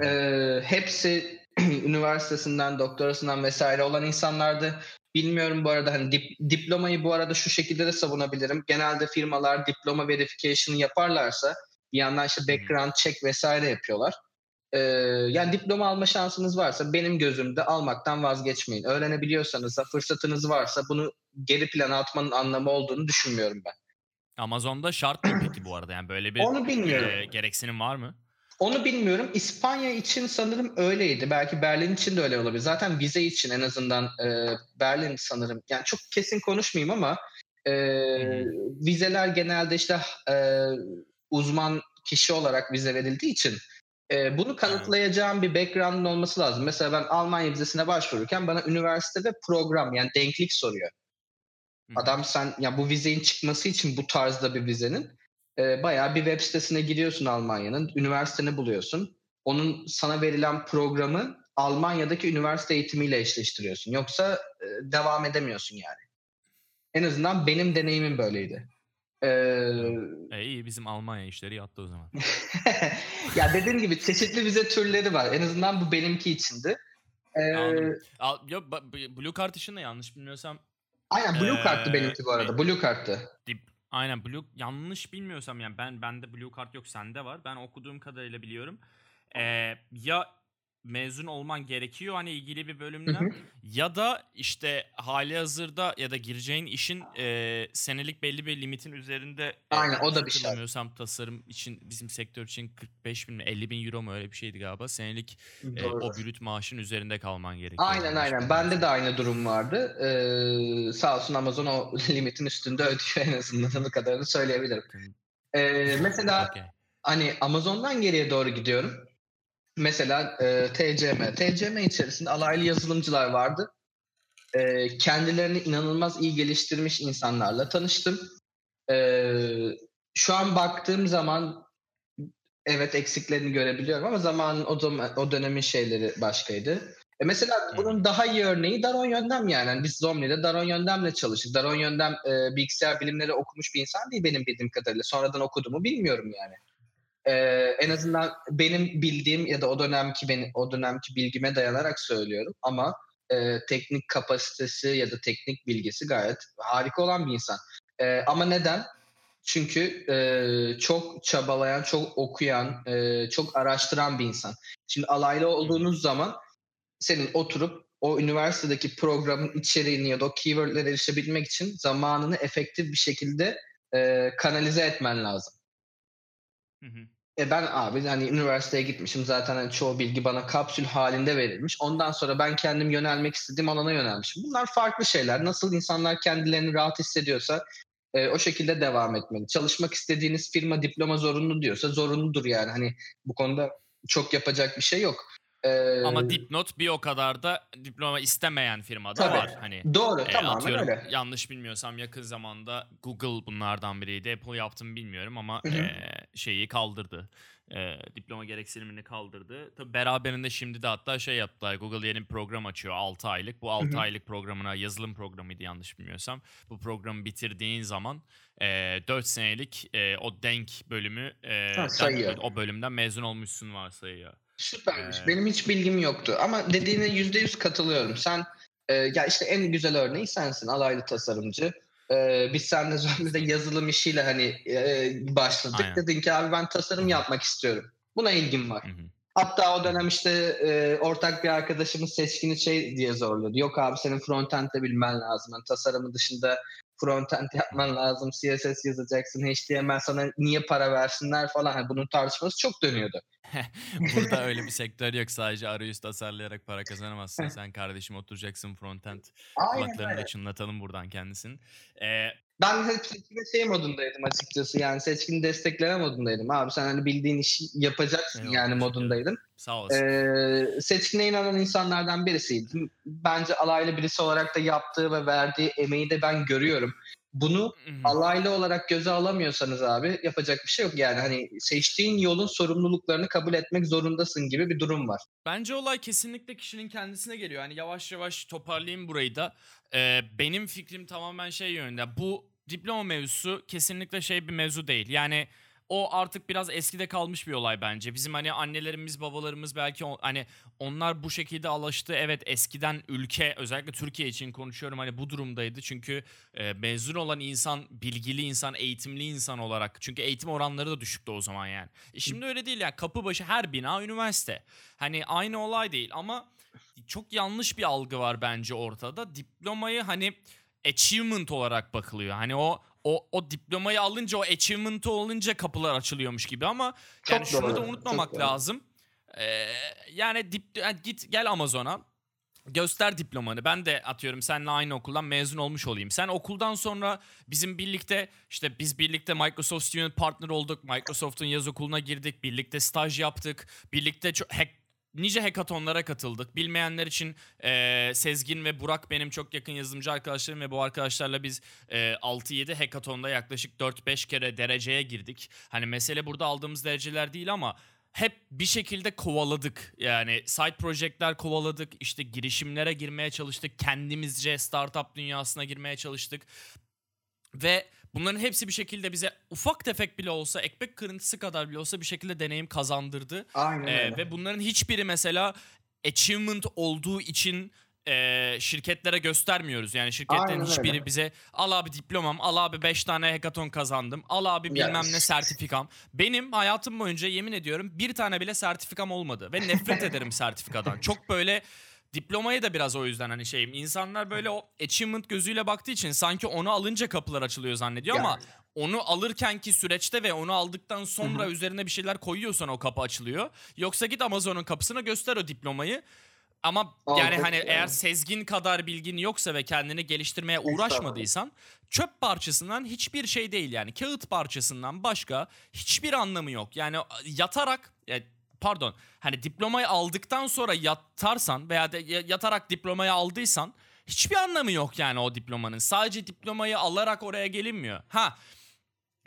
Ee, hepsi üniversitesinden, doktorasından vesaire olan insanlardı. Bilmiyorum bu arada hani dip, diplomayı bu arada şu şekilde de savunabilirim. Genelde firmalar diploma verification yaparlarsa bir yandan işte background check vesaire yapıyorlar. Ee, yani diploma alma şansınız varsa benim gözümde almaktan vazgeçmeyin. Öğrenebiliyorsanız da fırsatınız varsa bunu geri plana atmanın anlamı olduğunu düşünmüyorum ben. Amazon'da şart mı peki bu arada? Yani böyle bir Onu bilmiyorum. E, gereksinim var mı? Onu bilmiyorum. İspanya için sanırım öyleydi. Belki Berlin için de öyle olabilir. Zaten vize için en azından e, Berlin sanırım. Yani çok kesin konuşmayayım ama e, vizeler genelde işte e, uzman kişi olarak vize verildiği için e, bunu kanıtlayacağım bir background'ın olması lazım. Mesela ben Almanya vizesine başvururken bana üniversite ve program yani denklik soruyor. Adam sen ya bu vizenin çıkması için bu tarzda bir vizenin e, bayağı bir web sitesine giriyorsun Almanya'nın, üniversiteni buluyorsun. Onun sana verilen programı Almanya'daki üniversite eğitimiyle eşleştiriyorsun. Yoksa e, devam edemiyorsun yani. En azından benim deneyimim böyleydi. Ee, e iyi bizim Almanya işleri yattı o zaman. ya dediğim gibi çeşitli vize türleri var. En azından bu benimki içindi. Ee, Anladım. Ya, Blue Card için de yanlış bilmiyorsam. Aynen Blue ee, Card'tı benimki bu arada. Blue Card'tı. Aynen Blue yanlış bilmiyorsam yani ben bende Blue Card yok sende var. Ben okuduğum kadarıyla biliyorum. Ee, ya mezun olman gerekiyor hani ilgili bir bölümden hı hı. ya da işte hali hazırda ya da gireceğin işin e, senelik belli bir limitin üzerinde Aynen o da bir şey. tasarım için bizim sektör için 45 bin mi 50 bin euro mu öyle bir şeydi galiba senelik e, o brüt maaşın üzerinde kalman gerekiyor. Aynen aynen bende de aynı durum vardı ee, sağ olsun Amazon o limitin üstünde ödüyor en azından o kadarını söyleyebilirim. Ee, mesela okay. hani Amazon'dan geriye doğru gidiyorum Mesela e, TCM. TCM içerisinde alaylı yazılımcılar vardı. E, kendilerini inanılmaz iyi geliştirmiş insanlarla tanıştım. E, şu an baktığım zaman evet eksiklerini görebiliyorum ama zamanın o, dönem, o dönemin şeyleri başkaydı. E mesela bunun daha iyi örneği Daron Yöndem yani. yani biz Zomni'de Daron Yöndem'le çalıştık. Daron Yöndem e, bilgisayar bilimleri okumuş bir insan değil benim bildiğim kadarıyla. Sonradan okuduğumu bilmiyorum yani. E, en azından benim bildiğim ya da o dönemki benim o dönemki bilgime dayanarak söylüyorum ama e, teknik kapasitesi ya da teknik bilgisi gayet harika olan bir insan. E, ama neden? Çünkü e, çok çabalayan, çok okuyan, e, çok araştıran bir insan. Şimdi alaylı olduğunuz zaman senin oturup o üniversitedeki programın içeriğini ya da o keywordlere erişebilmek için zamanını efektif bir şekilde e, kanalize etmen lazım. Hı hı. E ben abi hani üniversiteye gitmişim zaten hani çoğu bilgi bana kapsül halinde verilmiş. Ondan sonra ben kendim yönelmek istediğim alana yönelmişim. Bunlar farklı şeyler. Nasıl insanlar kendilerini rahat hissediyorsa e, o şekilde devam etmeli. Çalışmak istediğiniz firma diploma zorunlu diyorsa zorunludur yani. Hani bu konuda çok yapacak bir şey yok. Ee, Ama dipnot bir o kadar da diploma istemeyen firma da var. Hani Doğru, e, tamamen atıyorum, öyle. Yanlış bilmiyorsam yakın zamanda Google bunlardan biriydi. Apple yaptım bilmiyorum ama e, şeyi kaldırdı. E, diploma gereksinimini kaldırdı. Tabii beraberinde şimdi de hatta şey yaptılar. Google yeni bir program açıyor 6 aylık. Bu 6 aylık programına yazılım programıydı yanlış bilmiyorsam. Bu programı bitirdiğin zaman e, 4 senelik e, o denk bölümü e, ha, o bölümden mezun olmuşsun varsayıyor. Süpermiş. Ee... Benim hiç bilgim yoktu. Ama dediğine yüzde yüz katılıyorum. Sen e, ya işte en güzel örneği sensin. Alaylı tasarımcı. E, biz seninle Zombi'de yazılım işiyle hani e, başladık. Aynen. Dedin ki abi ben tasarım yapmak istiyorum. Buna ilgim var. Hı hı. Hatta o dönem işte e, ortak bir arkadaşımız seçkini şey diye zorluyordu. Yok abi senin frontend'de bilmen lazım. Yani tasarımı dışında frontend yapman lazım, CSS yazacaksın, HTML sana niye para versinler falan. Yani bunun tartışması çok dönüyordu. Burada öyle bir sektör yok. Sadece arayüz tasarlayarak para kazanamazsın. Sen kardeşim oturacaksın frontend. Kulaklarını da çınlatalım buradan kendisini. Ee, ben hep seçkine şey modundaydım açıkçası. Yani seçkini destekleme modundaydım. Abi sen hani bildiğin işi yapacaksın Eyvallah, yani modundaydım. Sağ olasın. Ee, seçkine inanan insanlardan birisiydim. Bence alaylı birisi olarak da yaptığı ve verdiği emeği de ben görüyorum. Bunu alaylı olarak göze alamıyorsanız abi yapacak bir şey yok. Yani hani seçtiğin yolun sorumluluklarını kabul etmek zorundasın gibi bir durum var. Bence olay kesinlikle kişinin kendisine geliyor. Hani yavaş yavaş toparlayayım burayı da. Ee, benim fikrim tamamen şey yönünde. Bu diploma mevzusu kesinlikle şey bir mevzu değil. Yani o artık biraz eskide kalmış bir olay bence. Bizim hani annelerimiz, babalarımız belki on, hani onlar bu şekilde alıştı. Evet eskiden ülke özellikle Türkiye için konuşuyorum hani bu durumdaydı. Çünkü e, mezun olan insan, bilgili insan, eğitimli insan olarak çünkü eğitim oranları da düşüktü o zaman yani. E şimdi öyle değil yani kapı başı her bina üniversite. Hani aynı olay değil ama çok yanlış bir algı var bence ortada. Diplomayı hani achievement olarak bakılıyor. Hani o o o diplomayı alınca o achievement'ı olunca kapılar açılıyormuş gibi ama çok yani şunu da unutmamak çok lazım. Ee, yani dip, yani git gel Amazon'a göster diplomanı. Ben de atıyorum seninle aynı okuldan mezun olmuş olayım. Sen okuldan sonra bizim birlikte işte biz birlikte Microsoft Student Partner olduk. Microsoft'un yaz okuluna girdik. Birlikte staj yaptık. Birlikte çok hack nice hackathonlara katıldık. Bilmeyenler için e, Sezgin ve Burak benim çok yakın yazılımcı arkadaşlarım ve bu arkadaşlarla biz e, 6-7 hackathonda yaklaşık 4-5 kere dereceye girdik. Hani mesele burada aldığımız dereceler değil ama hep bir şekilde kovaladık. Yani side projectler kovaladık. İşte girişimlere girmeye çalıştık. Kendimizce startup dünyasına girmeye çalıştık. Ve bunların hepsi bir şekilde bize ufak tefek bile olsa, ekmek kırıntısı kadar bile olsa bir şekilde deneyim kazandırdı. Aynen ee, öyle. Ve bunların hiçbiri mesela achievement olduğu için e, şirketlere göstermiyoruz. Yani şirketlerin Aynen hiçbiri öyle. bize al abi diplomam, al abi 5 tane hackathon kazandım, al abi bilmem yes. ne sertifikam. Benim hayatım boyunca yemin ediyorum bir tane bile sertifikam olmadı ve nefret ederim sertifikadan. Çok böyle Diplomayı da biraz o yüzden hani şeyim. İnsanlar böyle o achievement gözüyle baktığı için sanki onu alınca kapılar açılıyor zannediyor yani. ama onu alırken ki süreçte ve onu aldıktan sonra Hı-hı. üzerine bir şeyler koyuyorsan o kapı açılıyor. Yoksa git Amazon'un kapısına göster o diplomayı. Ama Aa, yani hani yani. eğer sezgin kadar bilgin yoksa ve kendini geliştirmeye uğraşmadıysan çöp parçasından hiçbir şey değil yani. Kağıt parçasından başka hiçbir anlamı yok. Yani yatarak yani pardon hani diplomayı aldıktan sonra yatarsan veya de yatarak diplomayı aldıysan hiçbir anlamı yok yani o diplomanın. Sadece diplomayı alarak oraya gelinmiyor. Ha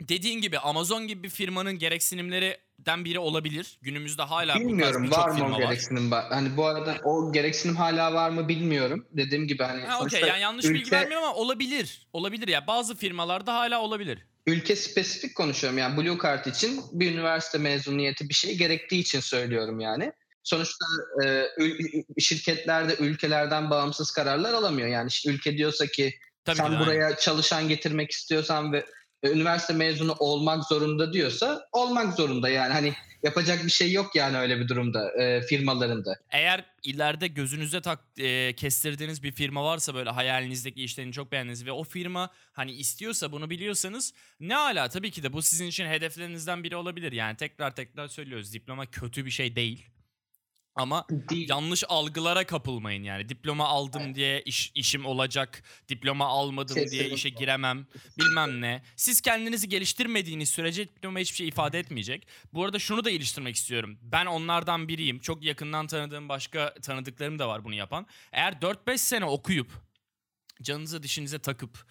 dediğin gibi Amazon gibi bir firmanın gereksinimlerinden biri olabilir. Günümüzde hala bilmiyorum bu var mı o gereksinim var. Hani bu arada o gereksinim hala var mı bilmiyorum. Dediğim gibi hani ha, okay. yani yanlış ülke... bilgi vermiyorum ama olabilir. Olabilir ya. Bazı firmalarda hala olabilir. Ülke spesifik konuşuyorum yani Blue Card için bir üniversite mezuniyeti bir şey gerektiği için söylüyorum yani. Sonuçta e, şirketler de ülkelerden bağımsız kararlar alamıyor. Yani ülke diyorsa ki Tabii sen de, buraya aynen. çalışan getirmek istiyorsan ve üniversite mezunu olmak zorunda diyorsa olmak zorunda yani hani yapacak bir şey yok yani öyle bir durumda e, firmalarında. Eğer ileride gözünüze tak e, kestirdiğiniz bir firma varsa böyle hayalinizdeki işlerini çok beğendiğiniz ve o firma hani istiyorsa bunu biliyorsanız ne ala tabii ki de bu sizin için hedeflerinizden biri olabilir. Yani tekrar tekrar söylüyoruz diploma kötü bir şey değil. Ama Değil. yanlış algılara kapılmayın yani. Diploma aldım evet. diye iş, işim olacak. Diploma almadım Kesinlikle. diye işe giremem. Bilmem ne. Siz kendinizi geliştirmediğiniz sürece diploma hiçbir şey ifade etmeyecek. Bu arada şunu da iliştirmek istiyorum. Ben onlardan biriyim. Çok yakından tanıdığım başka tanıdıklarım da var bunu yapan. Eğer 4-5 sene okuyup canınızı dişinize takıp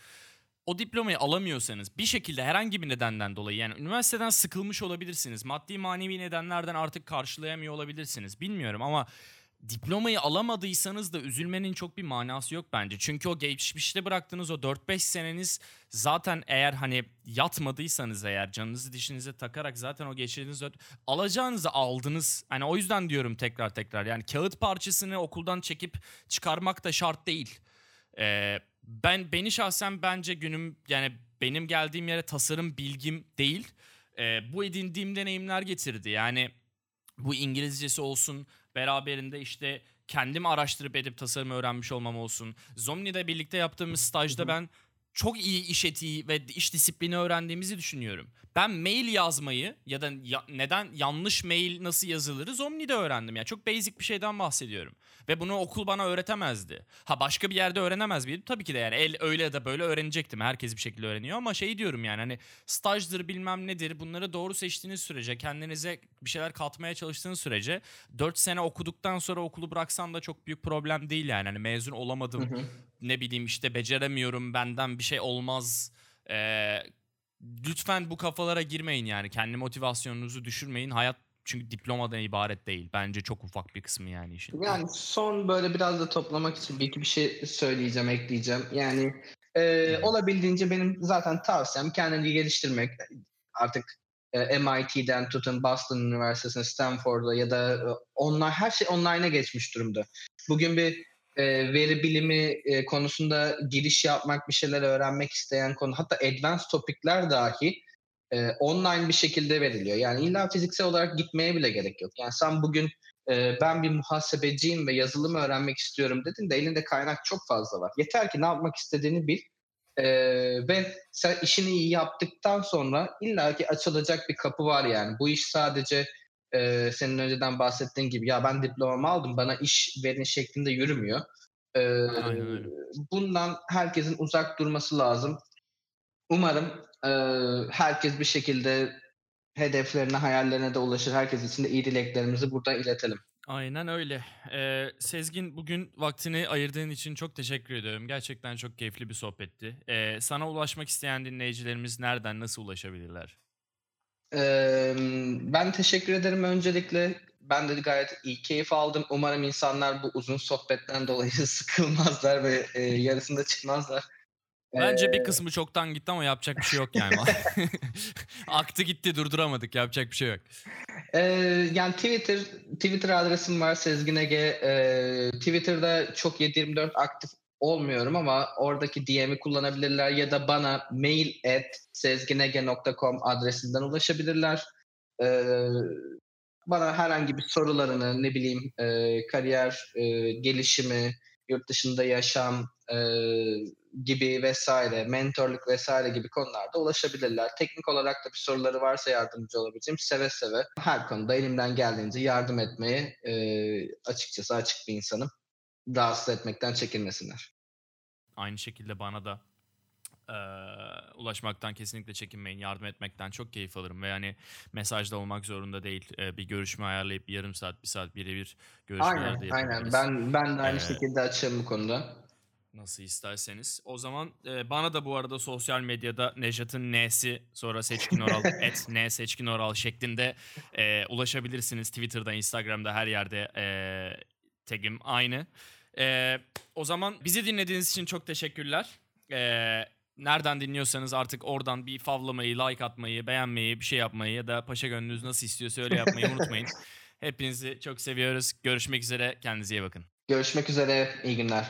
o diplomayı alamıyorsanız bir şekilde herhangi bir nedenden dolayı yani üniversiteden sıkılmış olabilirsiniz. Maddi manevi nedenlerden artık karşılayamıyor olabilirsiniz. Bilmiyorum ama diplomayı alamadıysanız da üzülmenin çok bir manası yok bence. Çünkü o geçmişte bıraktığınız o 4-5 seneniz zaten eğer hani yatmadıysanız eğer canınızı dişinize takarak zaten o geçirdiğiniz alacağınızı aldınız. Hani o yüzden diyorum tekrar tekrar yani kağıt parçasını okuldan çekip çıkarmak da şart değil. Ee, ben beni şahsen bence günüm yani benim geldiğim yere tasarım bilgim değil. E, bu edindiğim deneyimler getirdi. Yani bu İngilizcesi olsun beraberinde işte kendim araştırıp edip tasarım öğrenmiş olmam olsun. Zomni'de birlikte yaptığımız stajda ben çok iyi iş etiği ve iş disiplini öğrendiğimizi düşünüyorum. Ben mail yazmayı ya da ya, neden yanlış mail nasıl yazılırı Omni'de öğrendim. Ya yani çok basic bir şeyden bahsediyorum. Ve bunu okul bana öğretemezdi. Ha başka bir yerde öğrenemez miydim? Tabii ki de yani el öyle ya da böyle öğrenecektim. Herkes bir şekilde öğreniyor ama şey diyorum yani hani stajdır bilmem nedir bunları doğru seçtiğiniz sürece kendinize bir şeyler katmaya çalıştığınız sürece 4 sene okuduktan sonra okulu bıraksan da çok büyük problem değil yani. Hani mezun olamadım. Ne bileyim işte beceremiyorum benden bir şey olmaz. Ee, lütfen bu kafalara girmeyin yani. Kendi motivasyonunuzu düşürmeyin. Hayat çünkü diplomadan ibaret değil. Bence çok ufak bir kısmı yani işin. Yani son böyle biraz da toplamak için bir iki bir şey söyleyeceğim, ekleyeceğim. Yani e, olabildiğince benim zaten tavsiyem kendini geliştirmek. Artık e, MIT'den tutun Boston Üniversitesi'ne, Stanford'a ya da e, online her şey online'a geçmiş durumda. Bugün bir e, veri bilimi e, konusunda giriş yapmak, bir şeyler öğrenmek isteyen konu, hatta advanced topikler dahi e, online bir şekilde veriliyor. Yani illa fiziksel olarak gitmeye bile gerek yok. Yani sen bugün ben bir muhasebeciyim ve yazılım öğrenmek istiyorum dedin de elinde kaynak çok fazla var. Yeter ki ne yapmak istediğini bil. E, ve sen işini iyi yaptıktan sonra illaki açılacak bir kapı var yani. Bu iş sadece e, senin önceden bahsettiğin gibi ya ben diplomamı aldım bana iş verin şeklinde yürümüyor. E, bundan herkesin uzak durması lazım. Umarım e, herkes bir şekilde hedeflerine, hayallerine de ulaşır. Herkes için de iyi dileklerimizi buradan iletelim. Aynen öyle. Ee, Sezgin bugün vaktini ayırdığın için çok teşekkür ediyorum. Gerçekten çok keyifli bir sohbetti. Ee, sana ulaşmak isteyen dinleyicilerimiz nereden, nasıl ulaşabilirler? Ben teşekkür ederim öncelikle. Ben de gayet iyi keyif aldım. Umarım insanlar bu uzun sohbetten dolayı sıkılmazlar ve e, yarısında çıkmazlar. Bence bir kısmı çoktan gitti ama yapacak bir şey yok yani. Aktı gitti durduramadık yapacak bir şey yok. Ee, yani Twitter Twitter adresim var Sezgin Ege. Ee, Twitter'da çok 7/24 aktif olmuyorum ama oradaki DM'i kullanabilirler ya da bana mail at sezginege.com adresinden ulaşabilirler. Ee, bana herhangi bir sorularını ne bileyim e, kariyer e, gelişimi, yurt dışında yaşam e, gibi vesaire, mentorluk vesaire gibi konularda ulaşabilirler. Teknik olarak da bir soruları varsa yardımcı olabileceğim seve seve her konuda elimden geldiğince yardım etmeye e, açıkçası açık bir insanım rahatsız etmekten çekinmesinler. Aynı şekilde bana da. Ee, ulaşmaktan kesinlikle çekinmeyin. Yardım etmekten çok keyif alırım. Ve yani mesajda olmak zorunda değil. Ee, bir görüşme ayarlayıp yarım saat, bir saat birebir görüşmeler de Aynen, aynen. Ben ben de aynı Ee, şekilde açığım bu konuda. Nasıl isterseniz. O zaman e, bana da bu arada sosyal medyada Nejat'ın N'si sonra Seçkin Oral et N Seçkin Oral şeklinde e, ulaşabilirsiniz. Twitter'da, Instagram'da her yerde e, tagim aynı. E, o zaman bizi dinlediğiniz için çok teşekkürler. E, nereden dinliyorsanız artık oradan bir favlamayı, like atmayı, beğenmeyi, bir şey yapmayı ya da paşa gönlünüz nasıl istiyorsa öyle yapmayı unutmayın. Hepinizi çok seviyoruz. Görüşmek üzere. Kendinize iyi bakın. Görüşmek üzere. İyi günler.